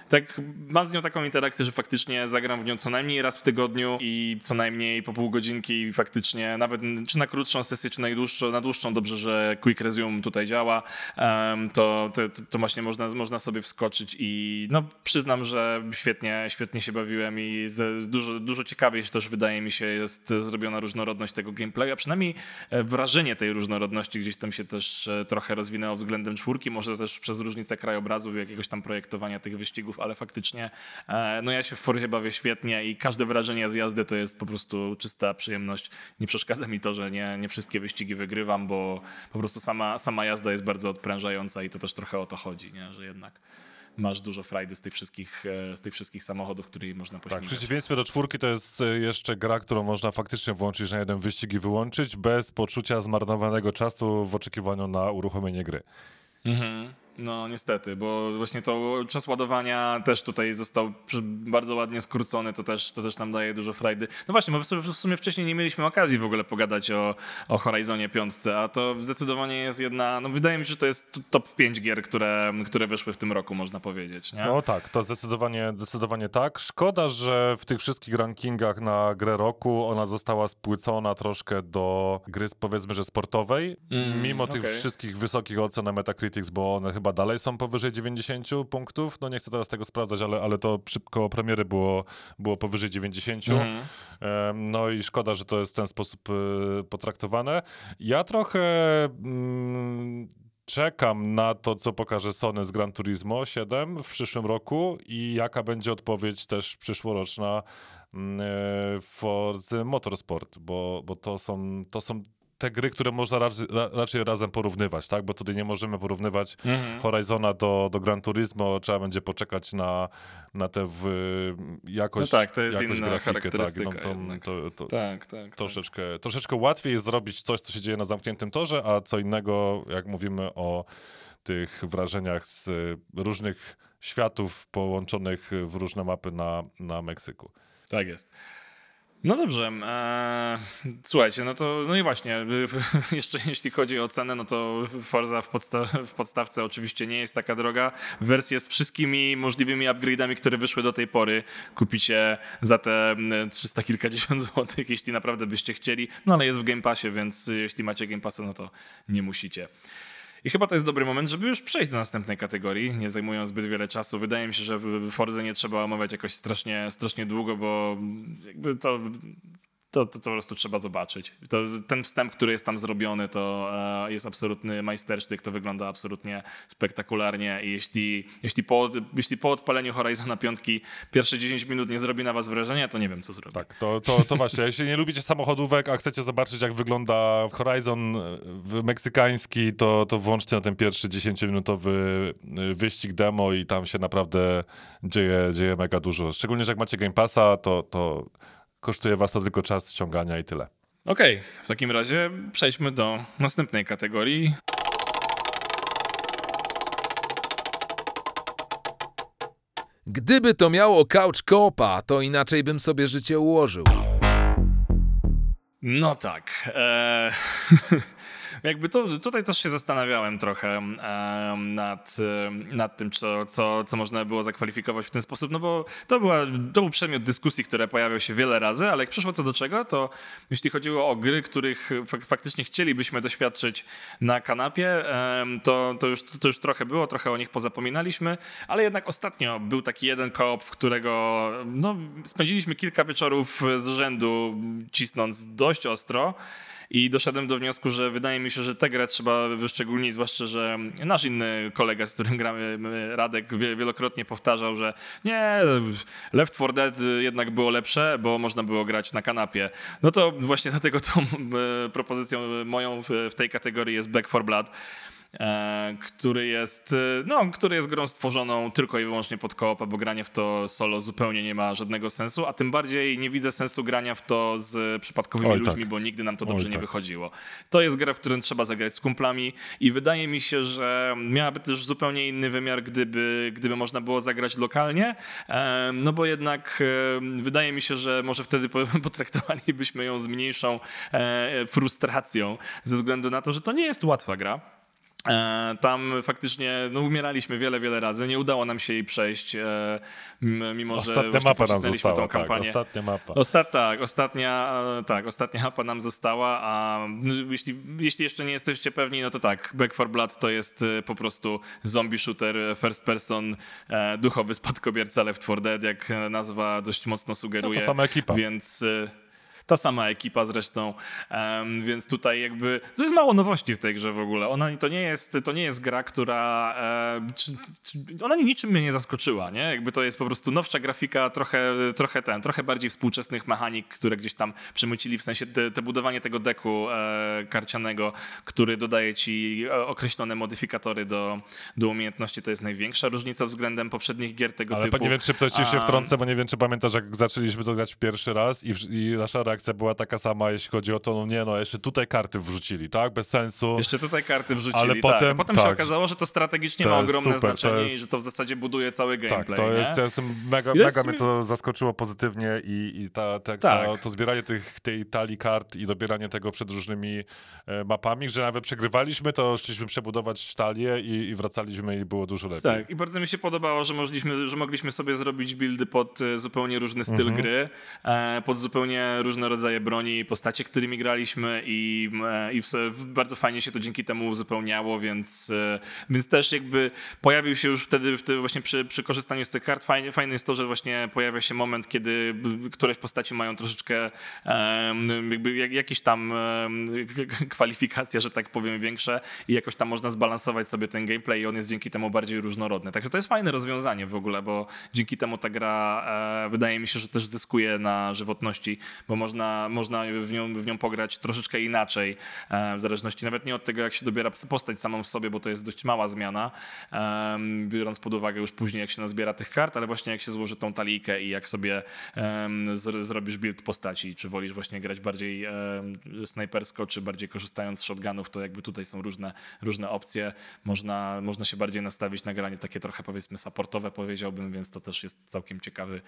tak mam z nią taką interakcję, że faktycznie zagram w nią co najmniej raz w tygodniu i co najmniej po pół godzinki i faktycznie nawet czy na krótszą sesję, czy na dłuższą, na dłuższą dobrze, że Quick Resume tutaj działa, to, to, to właśnie można, można sobie wskoczyć i no przyznam, że świetnie, świetnie się bawiłem i dużo, dużo ciekawiej też wydaje mi się jest zrobiona różnorodność tego gameplaya, przynajmniej e, wrażenie tej różnorodności gdzieś tam się też e, trochę rozwinęło względem czwórki, może też przez różnicę krajobrazów, jakiegoś tam projektowania tych wyścigów, ale faktycznie e, no ja się w Forzie bawię świetnie i każde wrażenie z jazdy to jest po prostu czysta przyjemność. Nie przeszkadza mi to, że nie, nie wszystkie wyścigi wygrywam, bo po prostu sama, sama jazda jest bardzo odprężająca i to też trochę o to chodzi, nie? że jednak masz dużo frajdy z tych wszystkich, e, z tych wszystkich samochodów, które można Tak, w przeciwieństwie do czwórki to jest e, jeszcze gra, którą można faktycznie włączyć na jeden wyścig i wyłączyć bez poczucia zmarnowanego czasu w oczekiwaniu na uruchomienie gry. Mhm. No niestety, bo właśnie to czas ładowania też tutaj został bardzo ładnie skrócony, to też, to też nam daje dużo frajdy. No właśnie, bo w sumie- wcześniej nie mieliśmy okazji w ogóle pogadać o, o Horizonie 5, a to zdecydowanie jest jedna, no wydaje mi się, że to jest top 5 gier, które, które wyszły w tym roku, można powiedzieć, nie? No tak, to zdecydowanie, zdecydowanie tak. Szkoda, że w tych wszystkich rankingach na grę roku ona została spłycona troszkę do gry powiedzmy, że sportowej, mimo tych okej. wszystkich wysokich ocen na Metacritics, bo one chyba dalej są powyżej 90 punktów. No nie chcę teraz tego sprawdzać, ale, ale to koło premiery było, było powyżej 90. Mhm. No i szkoda, że to jest w ten sposób e, potraktowane. Ja trochę mm, czekam na to, co pokaże Sony z Gran Turismo 7 w przyszłym roku i jaka będzie odpowiedź też przyszłoroczna mm, e, Forza Motorsport, bo, bo to są, to są te gry, które można raczej, ra, raczej razem porównywać, tak? Bo tutaj nie możemy porównywać Mhm. Horizona do, do Gran Turismo, trzeba będzie poczekać na, na tę jakość No tak, to jest inna grafiki, charakterystyka Tak, no, to, to, to, Tak, tak. tak. troszeczkę, troszeczkę łatwiej jest zrobić coś, co się dzieje na zamkniętym torze, a co innego, jak mówimy o tych wrażeniach z różnych światów połączonych w różne mapy na, na Meksyku. Tak jest. No dobrze. E, słuchajcie, no to no i właśnie, jeszcze jeśli chodzi o cenę, no to Forza w, podsta w podstawce oczywiście nie jest taka droga. Wersję z wszystkimi możliwymi upgrade'ami, które wyszły do tej pory, kupicie za te 300 kilkadziesiąt złotych, jeśli naprawdę byście chcieli. No ale jest w Game Passie, więc jeśli macie Game Passa, no to nie musicie. I chyba to jest dobry moment, żeby już przejść do następnej kategorii, nie zajmując zbyt wiele czasu. Wydaje mi się, że Forze nie trzeba omawiać jakoś strasznie, strasznie długo, bo jakby to to, to, to, po prostu trzeba zobaczyć. To, ten wstęp, który jest tam zrobiony, to e, jest absolutny majstersztyk, to wygląda absolutnie spektakularnie i jeśli, jeśli, po, jeśli po odpaleniu Horizona 5 pierwsze 10 minut nie zrobi na was wrażenia, to nie wiem, co zrobi. Tak, to, to, to właśnie, jeśli nie lubicie samochodówek, a chcecie zobaczyć, jak wygląda Horizon meksykański, to, to włączcie na ten pierwszy 10-minutowy y, wyścig demo i tam się naprawdę dzieje, dzieje mega dużo. Szczególnie, że jak macie Game Passa, to, to kosztuje was to tylko czas ściągania i tyle. Okej, okay, w takim razie przejdźmy do następnej kategorii. Gdyby to miało couch kopa, to inaczej bym sobie życie ułożył. No tak. Eee... jakby to, tutaj też się zastanawiałem trochę nad, nad tym, co, co, co można było zakwalifikować w ten sposób, no bo to, była, to był przedmiot dyskusji, które pojawiał się wiele razy, ale jak przyszło co do czego, to jeśli chodziło o gry, których faktycznie chcielibyśmy doświadczyć na kanapie, to, to, już, to już trochę było, trochę o nich pozapominaliśmy, ale jednak ostatnio był taki jeden koop, w którego no, spędziliśmy kilka wieczorów z rzędu, cisnąc dość ostro. I doszedłem do wniosku, że wydaje mi się, że tę grę trzeba wyszczególnić, zwłaszcza, że nasz inny kolega, z którym gramy, Radek, wielokrotnie powtarzał, że nie, Left 4 Dead jednak było lepsze, bo można było grać na kanapie. No to właśnie dlatego tą e, propozycją moją w tej kategorii jest Back 4 Blood. E, który jest, e, no, który jest grą stworzoną tylko i wyłącznie pod koopa, bo granie w to solo zupełnie nie ma żadnego sensu, a tym bardziej nie widzę sensu grania w to z przypadkowymi Oj, ludźmi, tak. bo nigdy nam to dobrze Oj, nie tak. wychodziło. To jest gra, w którą trzeba zagrać z kumplami i wydaje mi się, że miałaby też zupełnie inny wymiar, gdyby, gdyby można było zagrać lokalnie, no bo jednak wydaje mi się, że może wtedy potraktowalibyśmy ją z mniejszą e, frustracją, ze względu na to, że to nie jest łatwa gra. E, tam faktycznie no, umieraliśmy wiele, wiele razy. Nie udało nam się jej przejść, e, mimo ostatnia że mapa nam została, tą tak, kampanię. Tak, ostatnia mapa. Ostat, tak, ostatnia, e, tak, ostatnia mapa nam została, a jeśli, jeśli jeszcze nie jesteście pewni, no to tak, Back 4 Blood to jest po prostu zombie shooter first person, duchowy spadkobierca Left 4 Dead, jak nazwa dość mocno sugeruje. No to sama ekipa. Więc ta sama ekipa zresztą, um, więc tutaj jakby to jest mało nowości w tej grze w ogóle. Ona to nie jest, to nie jest gra, która e, czy, czy, ona niczym mnie nie zaskoczyła, nie? Jakby to jest po prostu nowsza grafika, trochę, trochę ten, trochę bardziej współczesnych mechanik, które gdzieś tam przemycili, w sensie te, te budowanie tego deku e, karcianego, który dodaje ci e, określone modyfikatory do, do umiejętności, to jest największa różnica względem poprzednich gier tego Ale typu. Ale nie wiem, czy to ci się wtrącę, bo nie wiem, czy pamiętasz, jak zaczęliśmy to grać w pierwszy raz i, i nasza reakcja reakcja była taka sama, jeśli chodzi o to, no nie no, jeszcze tutaj karty wrzucili, tak? Bez sensu. Jeszcze tutaj karty wrzucili, ale tak. potem, potem tak, się okazało, że to strategicznie to ma ogromne super, znaczenie jest... i że to w zasadzie buduje cały tak, gameplay. Tak, to nie? jest, ja jestem mega, jest... mega mnie to zaskoczyło pozytywnie i, i ta, ta, tak. ta, to zbieranie tych, tej talii kart i dobieranie tego przed różnymi e, mapami, że nawet przegrywaliśmy, to szliśmy przebudować talię i, i wracaliśmy i było dużo lepiej. Tak, i bardzo mi się podobało, że, mogliśmy, że mogliśmy sobie zrobić buildy pod e, zupełnie różny styl mhm. gry, e, pod zupełnie różne rodzaje broni, postacie, którymi graliśmy i, e, i bardzo fajnie się to dzięki temu uzupełniało, więc, e, więc też jakby pojawił się już wtedy, wtedy właśnie przy, przy korzystaniu z tych kart, fajnie, fajne jest to, że właśnie pojawia się moment, kiedy któreś postaci mają troszeczkę jakby jakieś tam kwalifikacje, że tak powiem, większe i jakoś tam można zbalansować sobie ten gameplay i on jest dzięki temu bardziej różnorodny. Także to jest fajne rozwiązanie w ogóle, bo dzięki temu ta gra e, wydaje mi się, że też zyskuje na żywotności, bo można można, można w, nią, w nią pograć troszeczkę inaczej, e, w zależności nawet nie od tego, jak się dobiera postać samą w sobie, bo to jest dość mała zmiana, biorąc pod uwagę już później, jak się nazbiera tych kart, ale właśnie jak się złoży tą talijkę i jak sobie zr- zrobisz build postaci, czy wolisz właśnie grać bardziej snajpersko, czy bardziej korzystając z shotgunów, to jakby tutaj są różne, różne opcje. Można, można się bardziej nastawić na granie takie trochę powiedzmy supportowe powiedziałbym, więc to też jest całkiem ciekawy,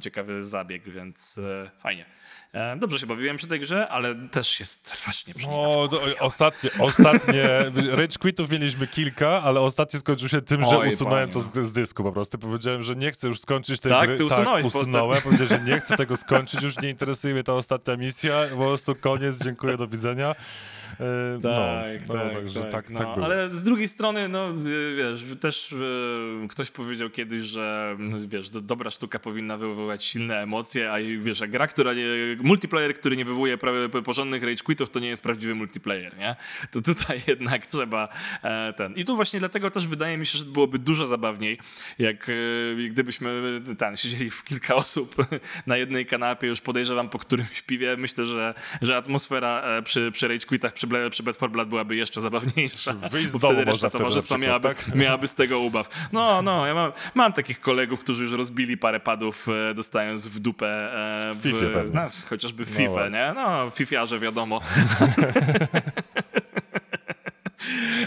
ciekawy zabieg, więc e, fajnie. E, dobrze się bawiłem przy tej grze, ale też się strasznie O, to, ostatnie, ostatnie, rage quitów mieliśmy kilka, ale ostatni skończył się tym, że Oj, usunąłem panie, to z, z dysku po prostu. Powiedziałem, że nie chcę już skończyć tej Tak? gry. Ty usunąłeś tak, usunąłem. Powiedziałem, że nie chcę tego skończyć, już nie interesuje mnie ta ostatnia misja, po prostu koniec, dziękuję, do widzenia. Tak, no, tak, no, tak, tak, no, tak było. Ale z drugiej strony, no y, wiesz, też y, ktoś powiedział kiedyś, że no, wiesz, do, dobra sztuka powinna wywoływać silne emocje, a wiesz, a gra, która nie, multiplayer, który nie wywołuje pra- porządnych rage quitów, to nie jest prawdziwy multiplayer, nie? To tutaj jednak trzeba e, ten. I tu właśnie dlatego też wydaje mi się, że byłoby dużo zabawniej, jak e, gdybyśmy ten, siedzieli w kilka osób na jednej kanapie, już podejrzewam po którymś piwie. Myślę, że, że atmosfera przy, przy rage quitach, przy, Ble- przy Bad for Blood byłaby jeszcze zabawniejsza. Wyjść z domu wtedy reszta towarzystwa miałaby, tak? miałaby z tego ubaw. No, no, ja mam, mam takich kolegów, którzy już rozbili parę padów, e, dostając w dupę e, w, pewnie. no, chociażby w FIFA, ładnie. nie? No, fifiarze wiadomo.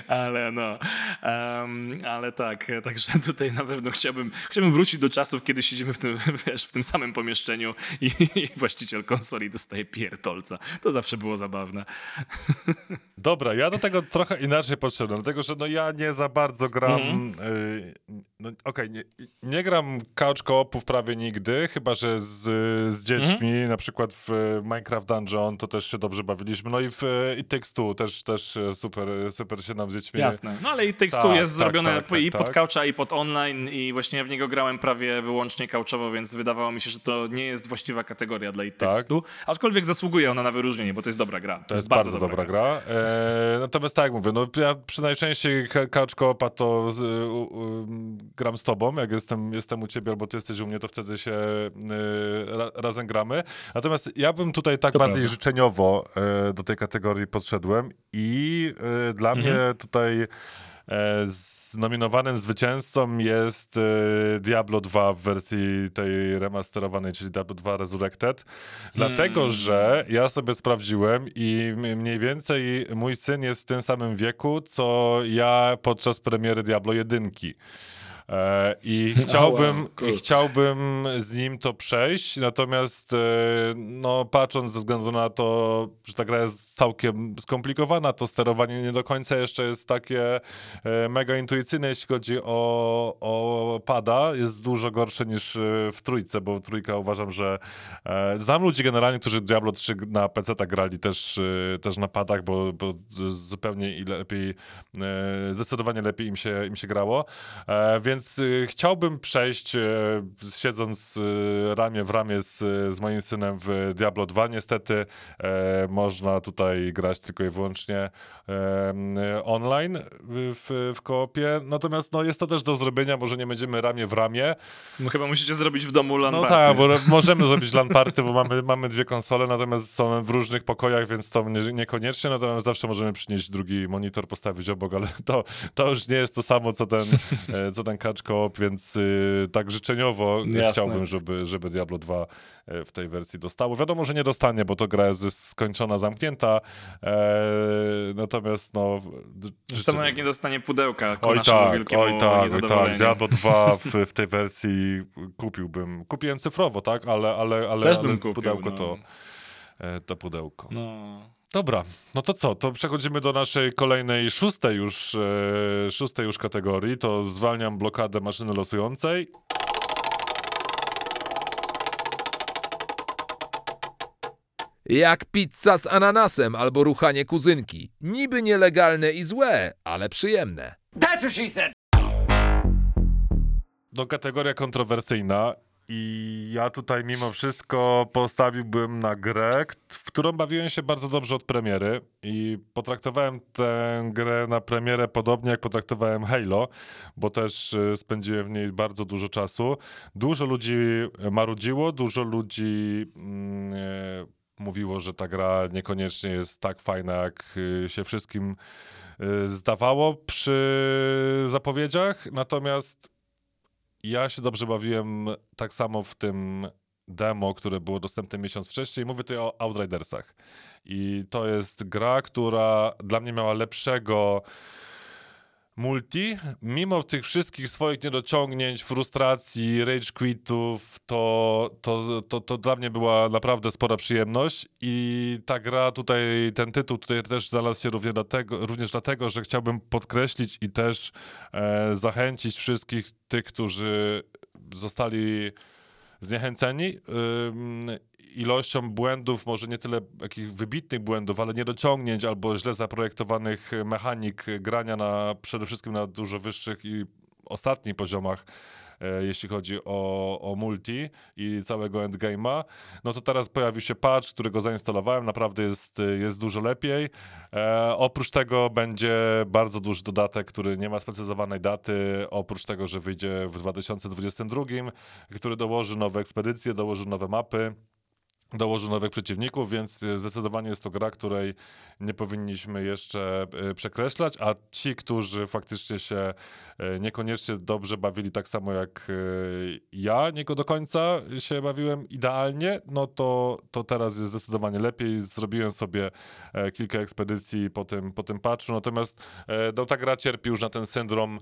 Ale no, em, ale tak, także tutaj na pewno chciałbym, chciałbym wrócić do czasów, kiedy siedzimy w tym, wiesz, w tym samym pomieszczeniu i, i właściciel konsoli dostaje pierdolca. To zawsze było zabawne. Dobra, ja do tego trochę inaczej podszedłem, dlatego że no ja nie za bardzo gram. Mhm. y, no, Okej, nie, nie gram couch co-opów prawie nigdy, chyba że z, z dziećmi, Mhm. na przykład w Minecraft Dungeon to też się dobrze bawiliśmy. No i w y, It Takes Two też, też super, super się nam z dziećmi. Jasne. No ale i tekstu Tak, jest tak, zrobione tak, tak, i pod tak. coucha, i pod online i właśnie w niego grałem prawie wyłącznie couchowo, więc wydawało mi się, że to nie jest właściwa kategoria dla i Tak. tekstu, aczkolwiek zasługuje ona na wyróżnienie, bo to jest dobra gra. To jest bardzo, dobra gra. E, natomiast tak jak mówię, no ja przy najczęściej couch co-opa to z, u, u, gram z tobą, jak jestem, jestem u ciebie albo ty jesteś u mnie, to wtedy się e, ra, razem gramy. Natomiast ja bym tutaj tak To bardziej prawda. życzeniowo e, do tej kategorii podszedłem i e, dla Mhm. mnie tutaj z nominowanym zwycięzcą jest Diablo 2 w wersji tej remasterowanej, czyli Diablo 2 Resurrected. Dlatego, Hmm. że ja sobie sprawdziłem i mniej więcej mój syn jest w tym samym wieku, co ja podczas premiery Diablo 1. E, I chciałbym, wow, cool. i chciałbym z nim to przejść, natomiast e, no, patrząc ze względu na to, że ta gra jest całkiem skomplikowana, to sterowanie nie do końca jeszcze jest takie e, mega intuicyjne, jeśli chodzi o, o pada. Jest dużo gorsze niż w trójce, bo trójka uważam, że znam ludzi generalnie, którzy Diablo 3 na PC tak grali też, też na padach, bo, bo zupełnie i lepiej, zdecydowanie lepiej im się, im się grało. E, więc e, chciałbym przejść, e, siedząc e, ramię w ramię z, z moim synem w Diablo 2. Niestety e, można tutaj grać tylko i wyłącznie online w, w koopie. Natomiast no, jest to też do zrobienia, może nie będziemy ramię w ramię. No chyba musicie zrobić w domu LAN No tak, bo możemy zrobić LAN party, bo mamy, mamy dwie konsole, natomiast są w różnych pokojach, więc to nie, niekoniecznie, natomiast zawsze możemy przynieść drugi monitor, postawić obok, ale to, to już nie jest to samo, co ten, e, co ten co-op, więc y, tak życzeniowo Jasne. chciałbym, żeby, żeby Diablo 2 e, w tej wersji dostało. Wiadomo, że nie dostanie, bo to gra jest skończona, zamknięta, e, natomiast no... Samo jak nie dostanie pudełka ku Oj naszemu tak, wielkiemu oj tak, oj tak. Diablo 2 w, w tej wersji kupiłbym. Kupiłem cyfrowo, tak? Ale, ale, ale, Też ale bym kupił, pudełko no. to, e, to pudełko. No. Dobra, no to co? To przechodzimy do naszej kolejnej, szóstej już, e, szóstej już kategorii. To zwalniam blokadę maszyny losującej. Jak pizza z ananasem albo ruchanie kuzynki. Niby nielegalne i złe, ale przyjemne. That's what she said. No kategoria kontrowersyjna. I ja tutaj mimo wszystko postawiłbym na grę, w którą bawiłem się bardzo dobrze od premiery i potraktowałem tę grę na premierę podobnie jak potraktowałem Halo, bo też y, spędziłem w niej bardzo dużo czasu. Dużo ludzi marudziło, dużo ludzi mm, e, mówiło, że ta gra niekoniecznie jest tak fajna, jak y, się wszystkim y, zdawało przy zapowiedziach, natomiast ja się dobrze bawiłem tak samo w tym demo, które było dostępne miesiąc wcześniej. Mówię tutaj o Outridersach. I to jest gra, która dla mnie miała lepszego multi, mimo tych wszystkich swoich niedociągnięć, frustracji, rage quitów, to, to, to, to dla mnie była naprawdę spora przyjemność i ta gra tutaj, ten tytuł tutaj też znalazł się również dlatego, również dlatego że chciałbym podkreślić i też e, zachęcić wszystkich tych, którzy zostali zniechęceni ilością błędów, może nie tyle jakich wybitnych błędów, ale niedociągnięć albo źle zaprojektowanych mechanik grania na przede wszystkim na dużo wyższych i ostatnich poziomach, e, jeśli chodzi o, o multi i całego endgame'a, no to teraz pojawił się patch, którego zainstalowałem, naprawdę jest, jest dużo lepiej. E, oprócz tego będzie bardzo duży dodatek, który nie ma sprecyzowanej daty, oprócz tego, że wyjdzie w 2022, który dołoży nowe ekspedycje, dołoży nowe mapy dołoży nowych przeciwników, więc e, zdecydowanie jest to gra, której nie powinniśmy jeszcze e, przekreślać, a ci, którzy faktycznie się e, niekoniecznie dobrze bawili tak samo jak ja, nie do końca się bawiłem idealnie, no to, to teraz jest zdecydowanie lepiej. Zrobiłem sobie kilka ekspedycji po tym, po tym patchu, natomiast no, ta gra cierpi już na ten syndrom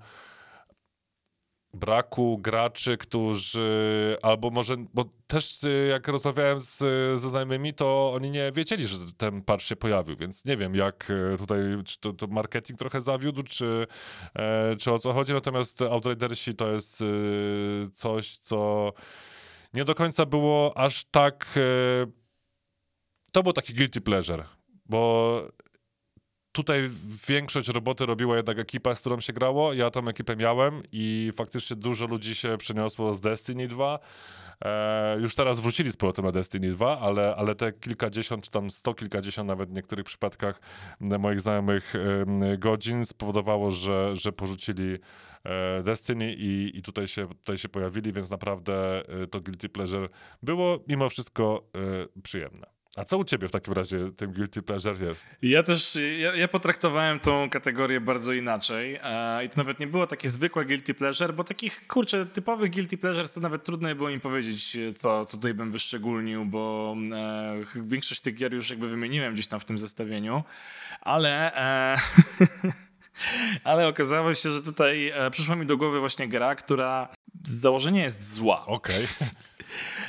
braku graczy, którzy albo może, bo też y, jak rozmawiałem z, ze znajomymi, to oni nie wiedzieli, że ten patch się pojawił, więc nie wiem jak y, tutaj, czy to, to marketing trochę zawiódł, czy, e, czy o co chodzi, natomiast Outridersi to jest y, coś, co nie do końca było aż tak, e, to był taki guilty pleasure, bo tutaj większość roboty robiła jednak ekipa, z którą się grało. Ja tą ekipę miałem i faktycznie dużo ludzi się przeniosło z Destiny 2. E, już teraz wrócili z powrotem na Destiny 2, ale, ale te kilkadziesiąt, czy tam sto kilkadziesiąt nawet w niektórych przypadkach moich znajomych godzin spowodowało, że, że porzucili e, Destiny i, i tutaj, się, tutaj się pojawili, więc naprawdę e, to Guilty Pleasure było mimo wszystko e, przyjemne. A co u ciebie w takim razie tym Guilty Pleasure jest? Ja też, ja, ja potraktowałem tą kategorię bardzo inaczej e, i to nawet nie było takie zwykłe guilty pleasure, bo takich, kurczę, typowych guilty pleasures to nawet trudno było im powiedzieć, co, co tutaj bym wyszczególnił, bo e, większość tych gier już jakby wymieniłem gdzieś tam w tym zestawieniu, ale... E, Ale okazało się, że tutaj e, przyszła mi do głowy właśnie gra, która z założenia jest zła. Okej.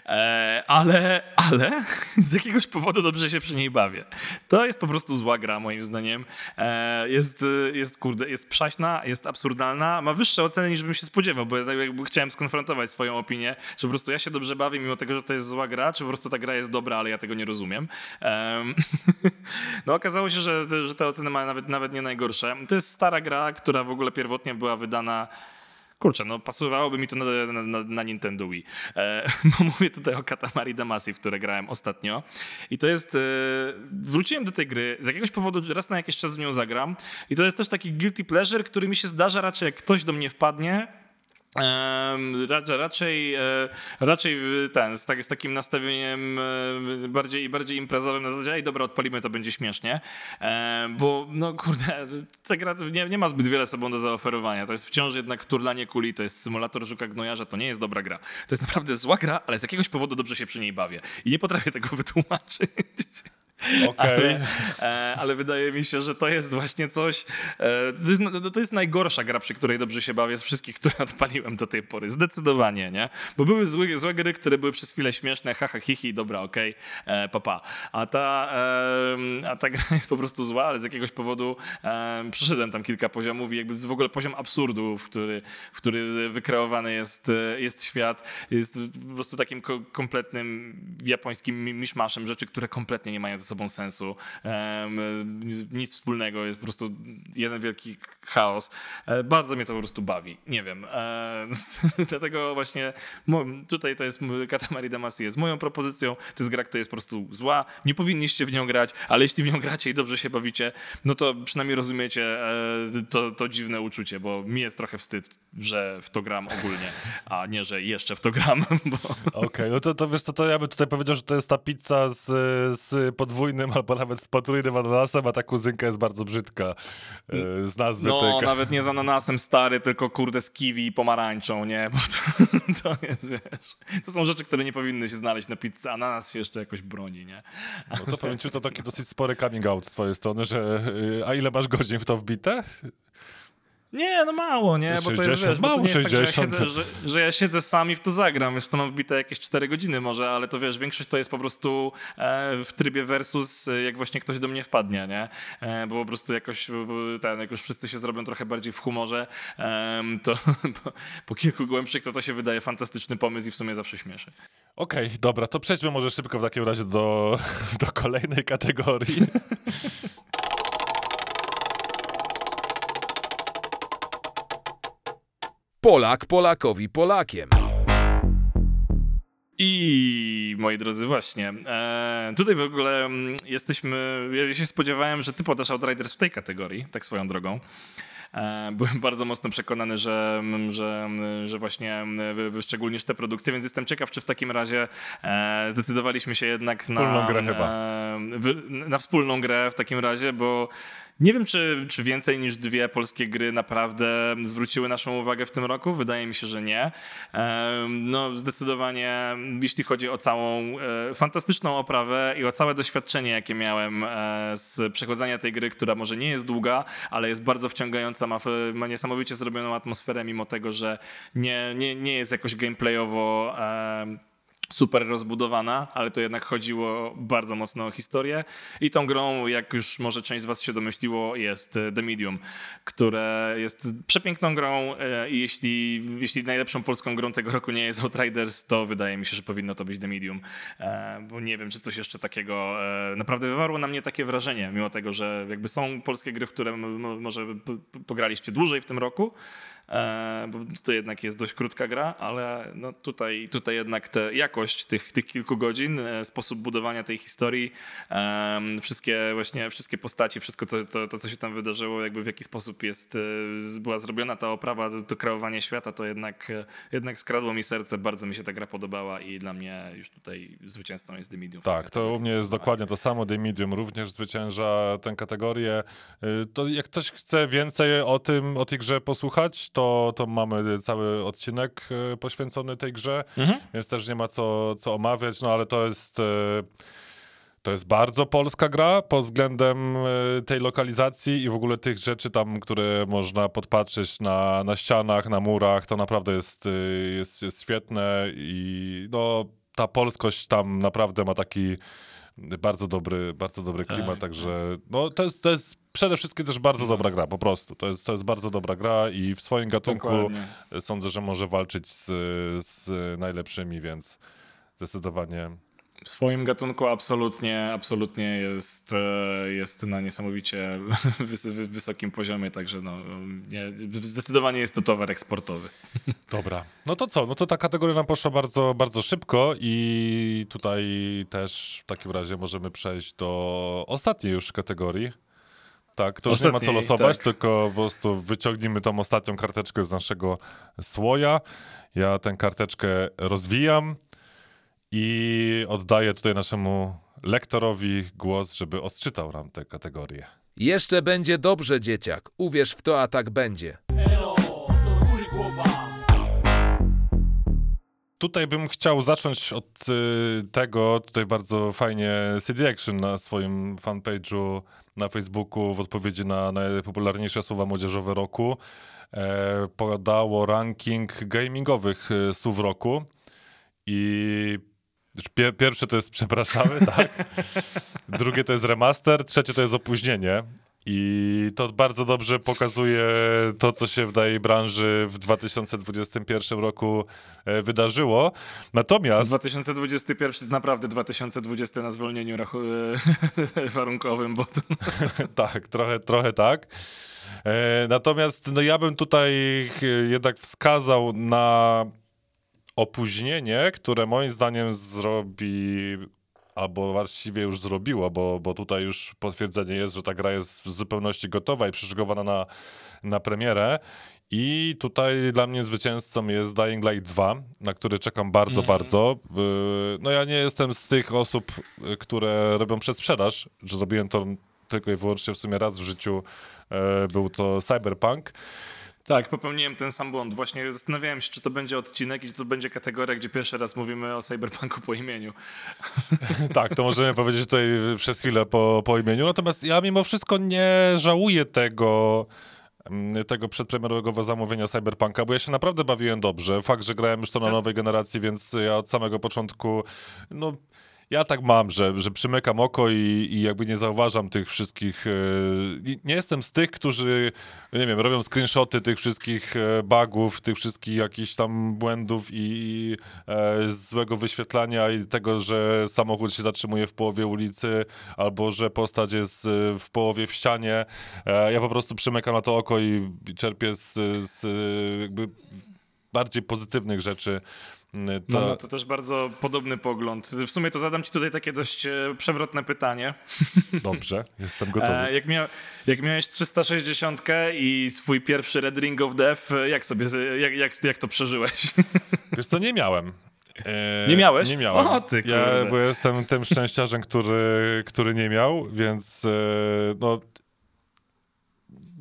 E, ale, ale z jakiegoś powodu dobrze się przy niej bawię. To jest po prostu zła gra, moim zdaniem. E, jest, e, jest, kurde, jest przaśna, jest absurdalna, ma wyższe oceny niż bym się spodziewał, bo ja tak jakby chciałem skonfrontować swoją opinię, czy po prostu ja się dobrze bawię, mimo tego, że to jest zła gra, czy po prostu ta gra jest dobra, ale ja tego nie rozumiem. Em, no okazało się, że, że te oceny ma nawet, nawet nie najgorsze. To jest stara gra, która w ogóle pierwotnie była wydana Kurczę, no pasowałoby mi to na, na, na, Nintendo Wii. E, mówię tutaj o Katamari Damacy, w które grałem ostatnio. I to jest... E, wróciłem do tej gry, z jakiegoś powodu raz na jakiś czas w nią zagram. I to jest też taki guilty pleasure, który mi się zdarza raczej, jak ktoś do mnie wpadnie, raczej, e, raczej ten, z, tak, z takim nastawieniem e, bardziej, bardziej imprezowym na zasadzie, ej dobra, odpalimy, to będzie śmiesznie, bo no kurde, ta gra nie, nie ma zbyt wiele sobą do zaoferowania, to jest wciąż jednak turlanie kuli, to jest symulator żuka gnojarza, to nie jest dobra gra. To jest naprawdę zła gra, ale z jakiegoś powodu dobrze się przy niej bawię i nie potrafię tego wytłumaczyć. Okej. Ale, e, ale wydaje mi się, że to jest właśnie coś. E, to, jest, no, to jest najgorsza gra, przy której dobrze się bawię z wszystkich, które odpaliłem do tej pory. Zdecydowanie, nie? Bo były złe, złe gry, które były przez chwilę śmieszne, haha, hihi, dobra, okej, okay, papa. A ta, e, a ta gra jest po prostu zła, ale z jakiegoś powodu e, przyszedłem tam kilka poziomów i jakby w ogóle poziom absurdu, w który, w który wykreowany jest, e, jest świat, jest po prostu takim ko kompletnym japońskim miszmaszem rzeczy, które kompletnie nie mają ze sobą sobą sensu, nic wspólnego, jest po prostu jeden wielki chaos. E, Bardzo mnie to po prostu bawi, nie wiem. E, Dlatego właśnie tutaj to jest Katamari Damacy jest moją propozycją, to jest gra, która jest po prostu zła, nie powinniście w nią grać, ale jeśli w nią gracie i dobrze się bawicie, no to przynajmniej rozumiecie e, to, to dziwne uczucie, bo mi jest trochę wstyd, że w to gram ogólnie, a nie, że jeszcze w to gram, bo Okej, no to, to wiesz co, to ja bym tutaj powiedział, że to jest ta pizza z, z podwójnym albo nawet z potrójnym ananasem, a ta kuzynka jest bardzo brzydka e, z nazwy no nawet nie z ananasem stary, tylko kurde z kiwi i pomarańczą, nie, bo to, to jest, wiesz, to są rzeczy, które nie powinny się znaleźć na pizzy, ananas się jeszcze jakoś broni, nie. No to powiem ci, to taki dosyć spory coming out z twojej strony, że y, a ile masz godzin w to wbite? Nie, no mało, nie, bo to jest, 60, wiesz, bo to mało nie jest tak, że ja, 60. siedzę, że, że ja siedzę sam i w to zagram, jest to mam wbite jakieś 4 godziny może, ale to wiesz, większość to jest po prostu e, w trybie versus, e, jak właśnie ktoś do mnie wpadnie, nie, e, bo po prostu jakoś bo ten, jak już wszyscy się zrobią trochę bardziej w humorze, em, to po, po kilku głębszych to to się wydaje fantastyczny pomysł i w sumie zawsze śmieszy. Okej, dobra, to przejdźmy może szybko w takim razie do, do kolejnej kategorii. Polak Polakowi Polakiem. I moi drodzy, właśnie. E, tutaj w ogóle mm, jesteśmy. Ja się spodziewałem, że ty podasz Outriders w tej kategorii, tak swoją drogą. E, byłem bardzo mocno przekonany, że, mm, że, mm, że właśnie wy- wyszczególnisz te produkcje, więc jestem ciekaw, czy w takim razie e, zdecydowaliśmy się jednak Wspólną na, grę chyba. e, wy- na wspólną grę w takim razie, bo nie wiem, czy, czy więcej niż dwie polskie gry naprawdę zwróciły naszą uwagę w tym roku. Wydaje mi się, że nie. No, zdecydowanie, jeśli chodzi o całą e, fantastyczną oprawę i o całe doświadczenie, jakie miałem e, z przechodzenia tej gry, która może nie jest długa, ale jest bardzo wciągająca, ma, ma niesamowicie zrobioną atmosferę, mimo tego, że nie, nie, nie jest jakoś gameplayowo. Super rozbudowana, ale to jednak chodziło bardzo mocno o historię. I tą grą, jak już może część z Was się domyśliło, jest e, The Medium, które jest przepiękną grą e, i jeśli, jeśli najlepszą polską grą tego roku nie jest Outriders, to wydaje mi się, że powinno to być The Medium, E, bo nie wiem, czy coś jeszcze takiego naprawdę wywarło na mnie takie wrażenie, mimo tego, że jakby są polskie gry, w które może pograliście dłużej w tym roku, bo to jednak jest dość krótka gra, ale no tutaj, tutaj jednak te, jakość tych, tych kilku godzin, e, sposób budowania tej historii, em, wszystkie właśnie, wszystkie postaci, wszystko to, to, to, co się tam wydarzyło, jakby w jaki sposób jest, e, była zrobiona ta oprawa, to, to kreowanie świata, to jednak, e, jednak skradło mi serce, bardzo mi się ta gra podobała i dla mnie już tutaj zwycięzcą jest The Medium. Tak, to u mnie jest dokładnie to samo. The Medium również zwycięża tę kategorię. To jak ktoś chce więcej o tym, o tej grze posłuchać, to, to mamy cały odcinek y, poświęcony tej grze, więc też nie ma co, co omawiać, no ale to jest... y, To jest bardzo polska gra pod względem y, tej lokalizacji i w ogóle tych rzeczy tam, które można podpatrzeć na, na ścianach, na murach. To naprawdę jest, jest, jest świetne i no, ta polskość tam naprawdę ma taki bardzo dobry, bardzo dobry klimat, Tak, także no, to, jest, to jest przede wszystkim też bardzo dobra gra, po prostu. To jest, to jest bardzo dobra gra i w swoim gatunku Dokładnie. sądzę, że może walczyć z, z najlepszymi, więc zdecydowanie W swoim gatunku absolutnie, absolutnie jest, e, jest na niesamowicie wys- wy- wysokim poziomie, także no, nie, zdecydowanie jest to towar eksportowy. Dobra. No to co? No to ta kategoria nam poszła bardzo, bardzo szybko i tutaj też w takim razie możemy przejść do ostatniej już kategorii. Tak, to już nie ma co Ostatniej, losować, tak. tylko po prostu wyciągnijmy tą ostatnią karteczkę z naszego słoja. Ja tę karteczkę rozwijam i oddaję tutaj naszemu lektorowi głos, żeby odczytał nam tę kategorię. Jeszcze będzie dobrze, dzieciak. Uwierz w to, a tak będzie. Tutaj bym chciał zacząć od y, tego, tutaj bardzo fajnie CD Action na swoim fanpage'u na Facebooku w odpowiedzi na najpopularniejsze słowa młodzieżowe roku e, podało ranking gamingowych y, słów roku i pierwsze to jest przepraszamy, tak? Drugie to jest remaster, trzecie to jest opóźnienie. I to bardzo dobrze pokazuje to, co się w tej branży w 2021 roku e, wydarzyło. Natomiast 2021 to naprawdę 2020 na zwolnieniu rachu- warunkowym, bo to... tak, trochę, trochę tak. E, natomiast no, ja bym tutaj jednak wskazał na opóźnienie, które moim zdaniem zrobi albo właściwie już zrobiło, bo, bo tutaj już potwierdzenie jest, że ta gra jest w zupełności gotowa i przyszykowana na, na premierę. I tutaj dla mnie zwycięzcą jest Dying Light 2, na który czekam bardzo, bardzo. Y, No ja nie jestem z tych osób, y, które robią przedsprzedaż, że zrobiłem to tylko i wyłącznie w sumie raz w życiu. e, Był to Cyberpunk. Tak, popełniłem ten sam błąd. Właśnie zastanawiałem się, czy to będzie odcinek i czy to będzie kategoria, gdzie pierwszy raz mówimy o Cyberpunku po imieniu. Tak, to możemy powiedzieć tutaj przez chwilę po, po imieniu. Natomiast ja mimo wszystko nie żałuję tego, mm, tego przedpremierowego zamówienia Cyberpunka, bo ja się naprawdę bawiłem dobrze. Fakt, że grałem już to na nowej generacji, więc ja od samego początku, no... Ja tak mam, że, że przymykam oko i, i jakby nie zauważam tych wszystkich. e, nie- jestem z tych, którzy, nie wiem, robią screenshoty tych wszystkich e, bugów, tych wszystkich jakichś tam błędów i e, złego wyświetlania i tego, że samochód się zatrzymuje w połowie ulicy albo że postać jest e, w połowie w ścianie. E, ja po prostu przymykam na to oko i czerpię z, z jakby bardziej pozytywnych rzeczy. Mm, Mam To, na to też bardzo podobny pogląd. W sumie to zadam ci tutaj takie dość e, przewrotne pytanie. Dobrze, jestem gotowy. E, jak, mia jak miałeś 360 i swój pierwszy Red Ring of Death, e, jak sobie, jak, jak, jak to przeżyłeś? Wiesz co, nie miałem. E, Nie miałeś? Nie miałem. O, ty ja, bo jestem tym szczęściarzem, który, który nie miał, więc e, no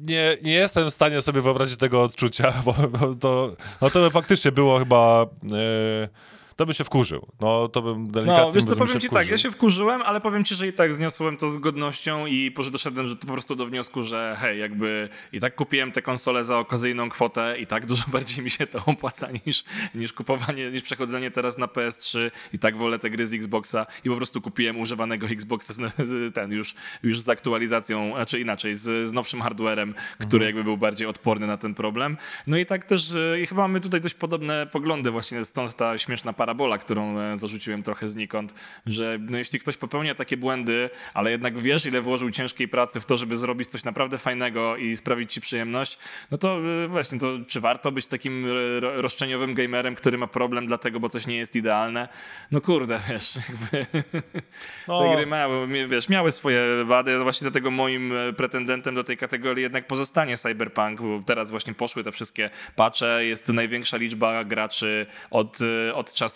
nie, nie jestem w stanie sobie wyobrazić tego odczucia, bo, bo to, no to by faktycznie było chyba, e, to by się wkurzył. No to bym delikatnie No, wiesz co, powiem ci wkurzył. tak, ja się wkurzyłem, ale powiem ci, że i tak zniosłem to z godnością i doszedłem że po prostu do wniosku, że hej, jakby i tak kupiłem tę konsolę za okazyjną kwotę i tak dużo bardziej mi się to opłaca niż, niż kupowanie, niż przechodzenie teraz na PS3 i tak wolę te gry z Xboxa i po prostu kupiłem używanego Xboxa, z, ten już, już z aktualizacją, znaczy inaczej, z, z nowszym hardwarem, który jakby był bardziej odporny na ten problem. No i tak też, e, i chyba mamy tutaj dość podobne poglądy, właśnie stąd ta śmieszna parabola, którą e, zarzuciłem trochę znikąd, że no jeśli ktoś popełnia takie błędy, ale jednak wiesz, ile włożył ciężkiej pracy w to, żeby zrobić coś naprawdę fajnego i sprawić ci przyjemność, no to e, właśnie, to czy warto być takim e, ro- roszczeniowym gamerem, który ma problem dlatego, bo coś nie jest idealne? No kurde, wiesz, jakby No, te gry miały, mi- wiesz, miały swoje wady, no właśnie dlatego moim pretendentem do tej kategorii jednak pozostanie Cyberpunk, bo teraz właśnie poszły te wszystkie patche, jest największa liczba graczy od, od czasu,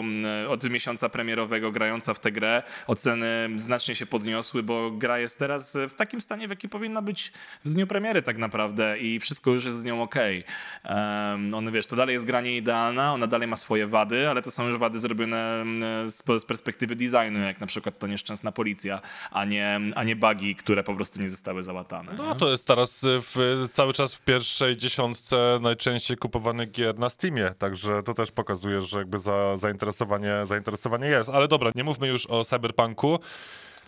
mm, od miesiąca premierowego grająca w tę grę. Oceny znacznie się podniosły, bo gra jest teraz w takim stanie, w jakim powinna być w dniu premiery tak naprawdę i wszystko już jest z nią okej. Um, on, wiesz, to dalej jest gra nie idealna, ona dalej ma swoje wady, ale to są już wady zrobione mm, z, z perspektywy designu, jak na przykład to nieszczęsna policja, a nie, a nie bugi, które po prostu nie zostały załatane. No to jest teraz y, w, cały czas w pierwszej dziesiątce najczęściej kupowanych gier na Steamie, także to też pokazuje, że jakby za, zainteresowanie, zainteresowanie jest. Ale dobra, nie mówmy już o Cyberpunku.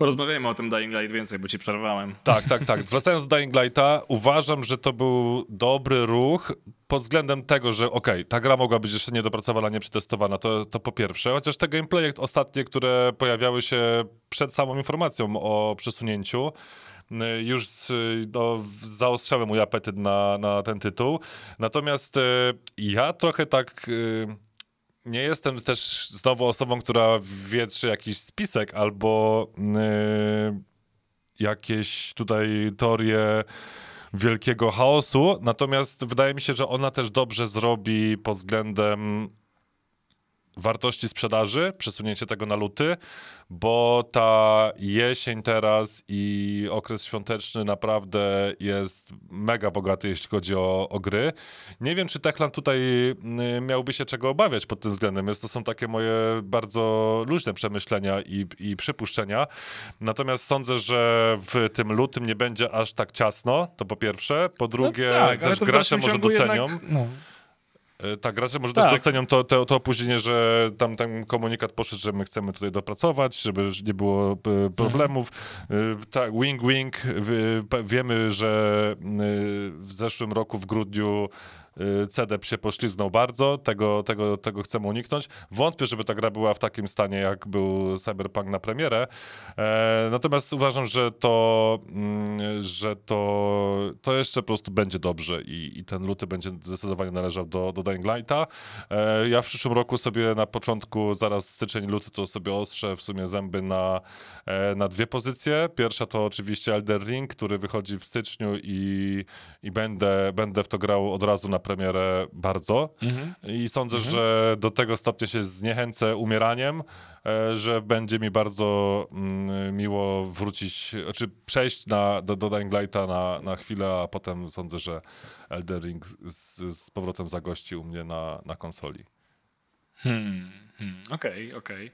Porozmawiajmy o tym Dying Light więcej, bo ci przerwałem. Tak, tak, tak. Wracając do Dying Lighta, uważam, że to był dobry ruch pod względem tego, że okej, ta gra mogła być jeszcze niedopracowana, nieprzetestowana, to, to po pierwsze. Chociaż te gameplaye ostatnie, które pojawiały się przed samą informacją o przesunięciu, y, już y, no, zaostrzałem mój apetyt na, na ten tytuł. Natomiast y, ja trochę tak... nie jestem też znowu osobą, która wietrzy jakiś spisek albo yy, jakieś tutaj teorie wielkiego chaosu, natomiast wydaje mi się, że ona też dobrze zrobi pod względem wartości sprzedaży, przesunięcie tego na luty, bo ta jesień teraz i okres świąteczny naprawdę jest mega bogaty, jeśli chodzi o, o gry. Nie wiem, czy Techland tutaj y, miałby się czego obawiać pod tym względem, więc to są takie moje bardzo luźne przemyślenia i, i przypuszczenia. Natomiast sądzę, że w tym lutym nie będzie aż tak ciasno, to po pierwsze. Po drugie, no tak, też gracze może docenią. Jednak, no. E, Tak, gracze może Tak. też docenią to, to, to opóźnienie, że tam ten komunikat poszedł, że my chcemy tutaj dopracować, żeby nie było e, problemów. E, Tak, wing wing. Wiemy, że w zeszłym roku w grudniu e, CDEP się pośliznął bardzo, tego, tego, tego chcemy uniknąć. Wątpię, żeby ta gra była w takim stanie, jak był Cyberpunk na premierę. E, natomiast uważam, że to, mm, że to, to jeszcze po prostu będzie dobrze i, i ten luty będzie zdecydowanie należał do, do Dying Lighta. E, ja w przyszłym roku sobie na początku, zaraz styczeń, luty, to sobie ostrzę w sumie zęby na, e, na dwie pozycje. Pierwsza to oczywiście Elder Ring, który wychodzi w styczniu i, i będę, będę w to grał od razu na premierę bardzo. I sądzę, że do tego stopnia się zniechęcę umieraniem, e, że będzie mi bardzo mm, miło wrócić, znaczy przejść na, do, do Dying Lighta na, na chwilę, a potem sądzę, że Elder Ring z, z powrotem zagości u mnie na, na konsoli. Hmm, hmm, Okej, okej.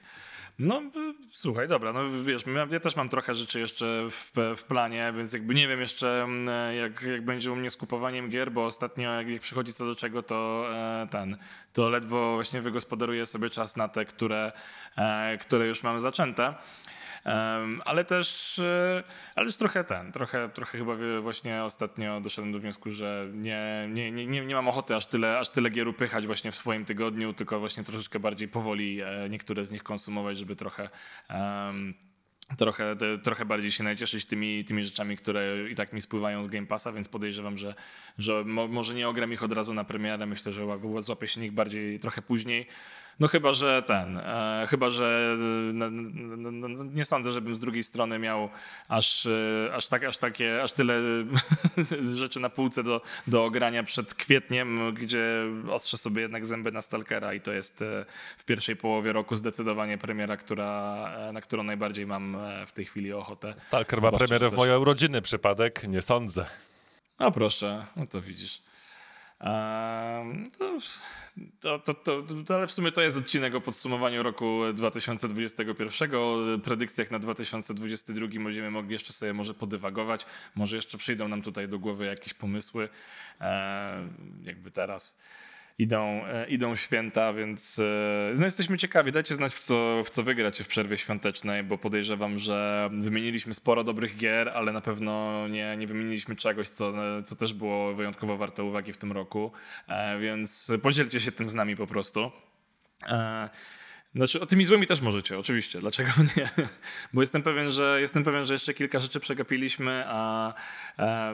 No, słuchaj, dobra, no wiesz, ja, też mam trochę rzeczy jeszcze w, w planie, więc jakby nie wiem jeszcze, mm, jak, jak będzie u mnie z kupowaniem gier, bo ostatnio jak, jak przychodzi co do czego, to e, ten, to ledwo właśnie wygospodaruję sobie czas na te, które, e, które już mam zaczęte. Ale też, e, ale też trochę ten, trochę, trochę chyba właśnie ostatnio doszedłem do wniosku, że nie, nie, nie, nie, mam ochoty aż tyle, aż tyle gier upychać właśnie w swoim tygodniu, tylko właśnie troszeczkę bardziej powoli e, niektóre z nich konsumować, żeby trochę em, trochę, trochę bardziej się nacieszyć tymi, tymi rzeczami, które i tak mi spływają z Game Passa, więc podejrzewam, że, że mo, może nie ogram ich od razu na premierę, myślę, że ła- złapię się nich bardziej trochę później. No chyba, że ten, e, chyba, że no, no, no, nie sądzę, żebym z drugiej strony miał aż, e, aż, tak, aż, takie, aż tyle rzeczy na półce do, do ogrania przed kwietniem, gdzie ostrzę sobie jednak zęby na Stalkera i to jest e, w pierwszej połowie roku zdecydowanie premiera, która, e, na którą najbardziej mam w tej chwili ochotę. Stalker ma premierę w moje urodziny, przypadek? Nie sądzę. A proszę, no to widzisz. Ehm, to, to, to, to, ale w sumie to jest odcinek o podsumowaniu roku 2021, o predykcjach na 2022. Będziemy mogli jeszcze sobie może podywagować, może jeszcze przyjdą nam tutaj do głowy jakieś pomysły, jakby teraz. Idą, e, idą święta, więc e, no jesteśmy ciekawi. Dajcie znać, w co, w co wygracie w przerwie świątecznej, bo podejrzewam, że wymieniliśmy sporo dobrych gier, ale na pewno nie, nie wymieniliśmy czegoś, co, co też było wyjątkowo warte uwagi w tym roku. E, Więc podzielcie się tym z nami po prostu. Znaczy, o tymi złymi też możecie, oczywiście. Dlaczego nie? Bo jestem pewien, że jestem pewien, że jeszcze kilka rzeczy przegapiliśmy, a,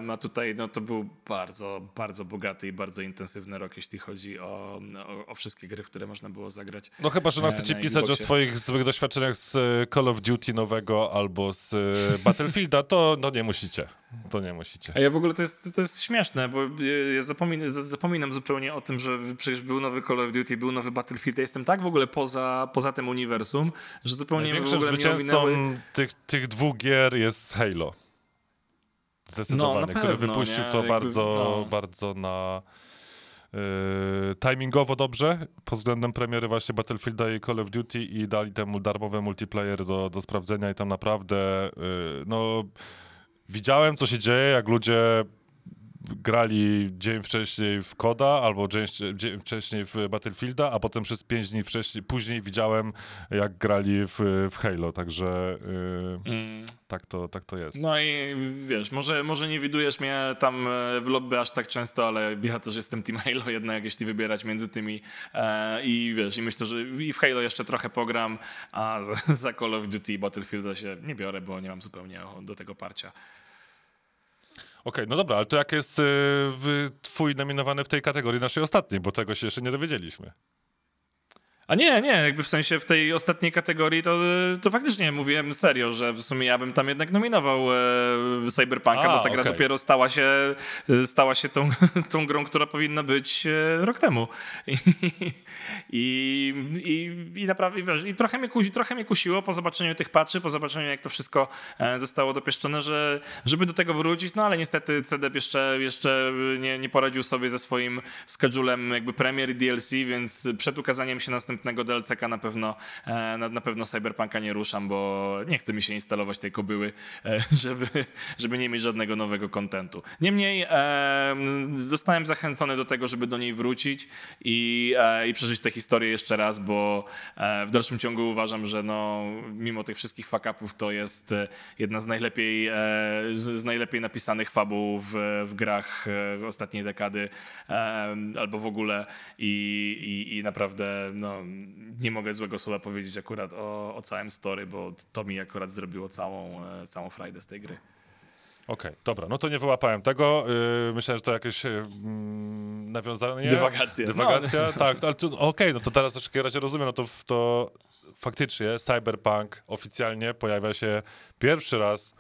a tutaj no, to był bardzo, bardzo bogaty i bardzo intensywny rok, jeśli chodzi o, o, o wszystkie gry, w które można było zagrać. No chyba, że nam E, chcecie na pisać o swoich złych doświadczeniach z e, Call of Duty nowego albo z e, Battlefielda, to no nie musicie. To nie musicie. A ja w ogóle to jest, to jest śmieszne, bo ja zapomin, zapominam zupełnie o tym, że przecież był nowy Call of Duty, był nowy Battlefield. Ja jestem tak w ogóle poza, poza tym uniwersum, że zupełnie w Największym ogóle mi zwycięzcą tych, tych dwóch gier jest Halo. Zdecydowanie, No, który pewno, wypuścił nie? to Jakby, bardzo, no. bardzo na yy, timingowo dobrze pod względem premiery właśnie Battlefielda i Call of Duty i dali temu darmowy multiplayer do, do sprawdzenia i tam naprawdę yy, no widziałem co się dzieje, jak ludzie grali dzień wcześniej w Koda albo dzień, dzień wcześniej w Battlefielda, a potem przez pięć dni wcześniej, później widziałem jak grali w, w Halo, także yy, Mm. tak, to, tak to jest. No i wiesz, może, może nie widujesz mnie tam e, w lobby aż tak często, ale ja też jestem Team Halo jednak, jeśli wybierać między tymi. E, I wiesz, i myślę, że i w Halo jeszcze trochę pogram, a za, za Call of Duty i Battlefielda się nie biorę, bo nie mam zupełnie do tego parcia. Okej, no dobra, ale to jak jest w- twój nominowany w tej kategorii naszej ostatniej, bo tego się jeszcze nie dowiedzieliśmy. A nie, nie, jakby w sensie w tej ostatniej kategorii to, to faktycznie mówiłem serio, że w sumie ja bym tam jednak nominował e, Cyberpunka, A, bo ta gra dopiero stała się, e, stała się tą, tą grą, która powinna być e, rok temu. I, i, i, i naprawdę, i wiesz, i trochę mnie, kusi, trochę mnie kusiło po zobaczeniu tych patchy, po zobaczeniu jak to wszystko e, zostało dopieszczone, że, żeby do tego wrócić, no ale niestety CDEP jeszcze, jeszcze nie, nie poradził sobie ze swoim schedulem jakby premier i DLC, więc przed ukazaniem się następnego następnego DLC-ka na pewno, e, na, na pewno Cyberpunka nie ruszam, bo nie chce mi się instalować tej kobyły, e, żeby, żeby nie mieć żadnego nowego kontentu. Niemniej e, zostałem zachęcony do tego, żeby do niej wrócić i, e, i przeżyć tę historię jeszcze raz, bo e, w dalszym ciągu uważam, że no, mimo tych wszystkich fuck-upów to jest e, jedna z najlepiej, z, z najlepiej napisanych fabuł w, w grach ostatniej dekady albo w ogóle i, i, i naprawdę no, nie mogę złego słowa powiedzieć akurat o, o całym story, bo to mi akurat zrobiło całą, e, całą frajdę z tej gry. Okej, dobra, no to nie wyłapałem tego. Yy, myślałem, że to jakieś yy, nawiązanie. Dywagacje. Dywagacja, tak. Ale okej, no to teraz w takim razie rozumiem, no to, to faktycznie Cyberpunk oficjalnie pojawia się pierwszy raz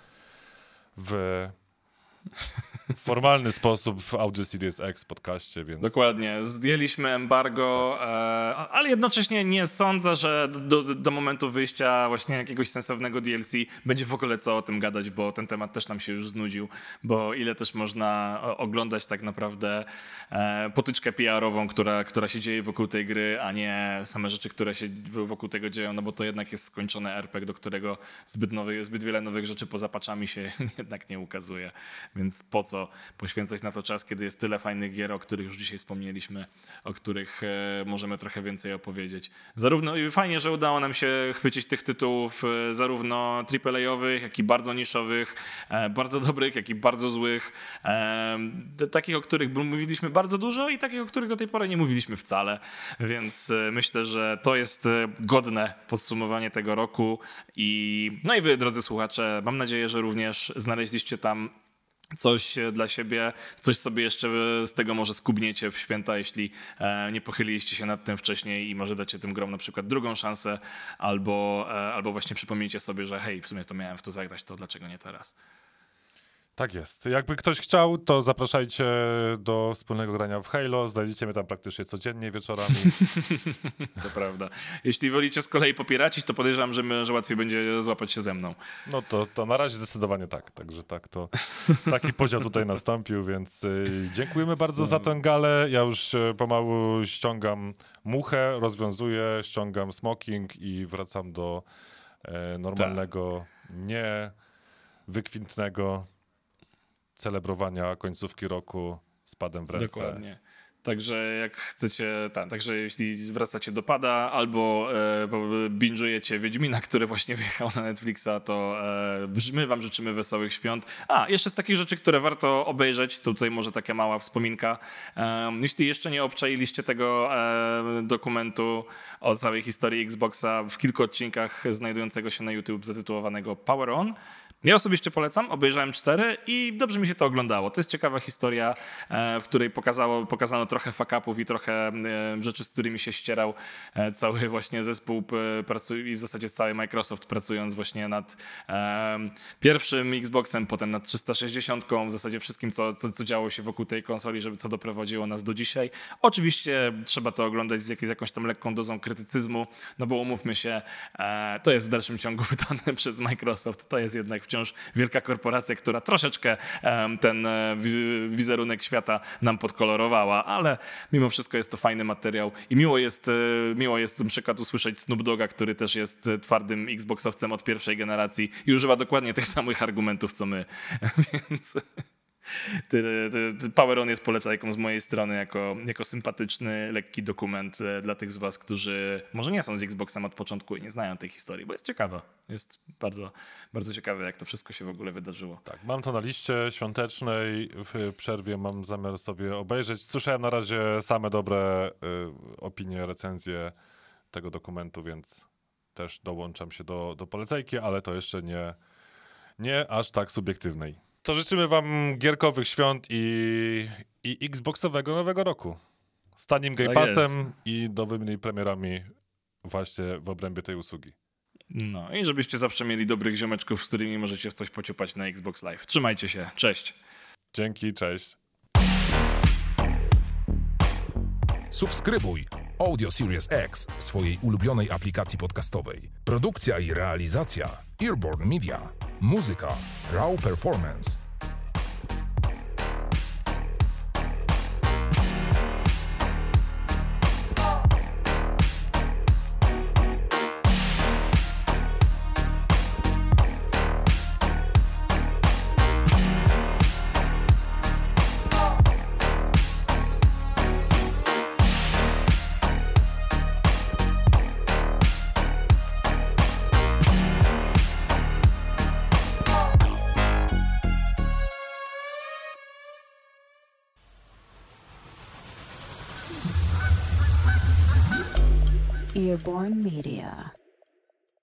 w formalny sposób w Audio Series X podcaście, więc... Dokładnie. Zdjęliśmy embargo, e, ale jednocześnie nie sądzę, że do, do momentu wyjścia właśnie jakiegoś sensownego DLC będzie w ogóle co o tym gadać, bo ten temat też nam się już znudził, bo ile też można oglądać tak naprawdę e, potyczkę PR-ową, która, która się dzieje wokół tej gry, a nie same rzeczy, które się wokół tego dzieją, no bo to jednak jest skończony RPG, do którego zbyt, nowy, zbyt wiele nowych rzeczy poza paczami się jednak nie ukazuje. Więc po co poświęcać na to czas, kiedy jest tyle fajnych gier, o których już dzisiaj wspomnieliśmy, o których e, możemy trochę więcej opowiedzieć. Zarówno i fajnie, że udało nam się chwycić tych tytułów, e, zarówno AAA-owych, jak i bardzo niszowych, e, bardzo dobrych, jak i bardzo złych. Takich, o których mówiliśmy bardzo dużo i takich, o których do tej pory nie mówiliśmy wcale. Więc myślę, że to jest godne podsumowanie tego roku. I no i wy, drodzy słuchacze, mam nadzieję, że również znaleźliście tam coś e, dla siebie, coś sobie jeszcze e, z tego może skubniecie w święta, jeśli e, nie pochyliliście się nad tym wcześniej i może dacie tym grom na przykład drugą szansę, albo, albo właśnie przypomnijcie sobie, że hej, w sumie to miałem w to zagrać, to dlaczego nie teraz? Tak jest. Jakby ktoś chciał, to zapraszajcie do wspólnego grania w Halo. Znajdziecie mnie tam praktycznie codziennie wieczorami. To prawda. Jeśli wolicie z kolei popieracić, to podejrzewam, że, my, że łatwiej będzie złapać się ze mną. No to, to na razie zdecydowanie tak. Także tak, to taki podział tutaj nastąpił, więc y, dziękujemy bardzo za tę galę. Ja już y, pomału ściągam muchę, rozwiązuję, ściągam smoking i wracam do e, normalnego, nie wykwintnego celebrowania końcówki roku z padem w ręce. Dokładnie. Także jak chcecie, tak, także jeśli wracacie do pada albo e, binge'ujecie Wiedźmina, który właśnie wjechał na Netflixa, to e, my wam życzymy wesołych świąt. A, jeszcze z takich rzeczy, które warto obejrzeć, to tutaj może taka mała wspominka. E, jeśli jeszcze nie obczailiście tego e, dokumentu o całej historii Xboxa w kilku odcinkach znajdującego się na YouTube zatytułowanego Power On, ja osobiście polecam, obejrzałem cztery i dobrze mi się to oglądało. To jest ciekawa historia, e, w której pokazało, pokazano trochę fakapów i trochę e, rzeczy, z którymi się ścierał e, cały właśnie zespół i w zasadzie cały Microsoft pracując właśnie nad pierwszym Xboxem, potem nad 360, w zasadzie wszystkim, co, co, co działo się wokół tej konsoli, żeby co doprowadziło nas do dzisiaj. Oczywiście trzeba to oglądać z jakąś tam lekką dozą krytycyzmu, no bo umówmy się, to jest w dalszym ciągu wydane przez Microsoft, to jest jednak wciąż wielka korporacja, która troszeczkę ten e, wi- wizerunek świata nam podkolorowała, ale mimo wszystko jest to fajny materiał i miło jest, e, miło jest na przykład usłyszeć Snoop Dogga, który też jest e, twardym Xboxowcem od pierwszej generacji i używa dokładnie tych samych argumentów, co my, więc... Power On jest polecajką z mojej strony jako, jako sympatyczny, lekki dokument e, dla tych z was, którzy może nie są z Xboxem od początku i nie znają tej historii, bo jest ciekawa. Jest bardzo, bardzo ciekawe, jak to wszystko się w ogóle wydarzyło. Tak, mam to na liście świątecznej. W przerwie mam zamiar sobie obejrzeć. Słyszałem na razie same dobre y, opinie, recenzje tego dokumentu, więc też dołączam się do, do polecajki, ale to jeszcze nie, nie aż tak subiektywnej. To życzymy wam gierkowych świąt i, i Xboxowego nowego roku. Z tanim Game Tak. Passem i nowymi premierami właśnie w obrębie tej usługi. No i żebyście zawsze mieli dobrych ziomeczków, z którymi możecie w coś pociupać na Xbox Live. Trzymajcie się, cześć! Dzięki, cześć. Subskrybuj Audio Series X w swojej ulubionej aplikacji podcastowej. Produkcja i realizacja Earborn Media. Muzyka Raw Performance. Earborn Media.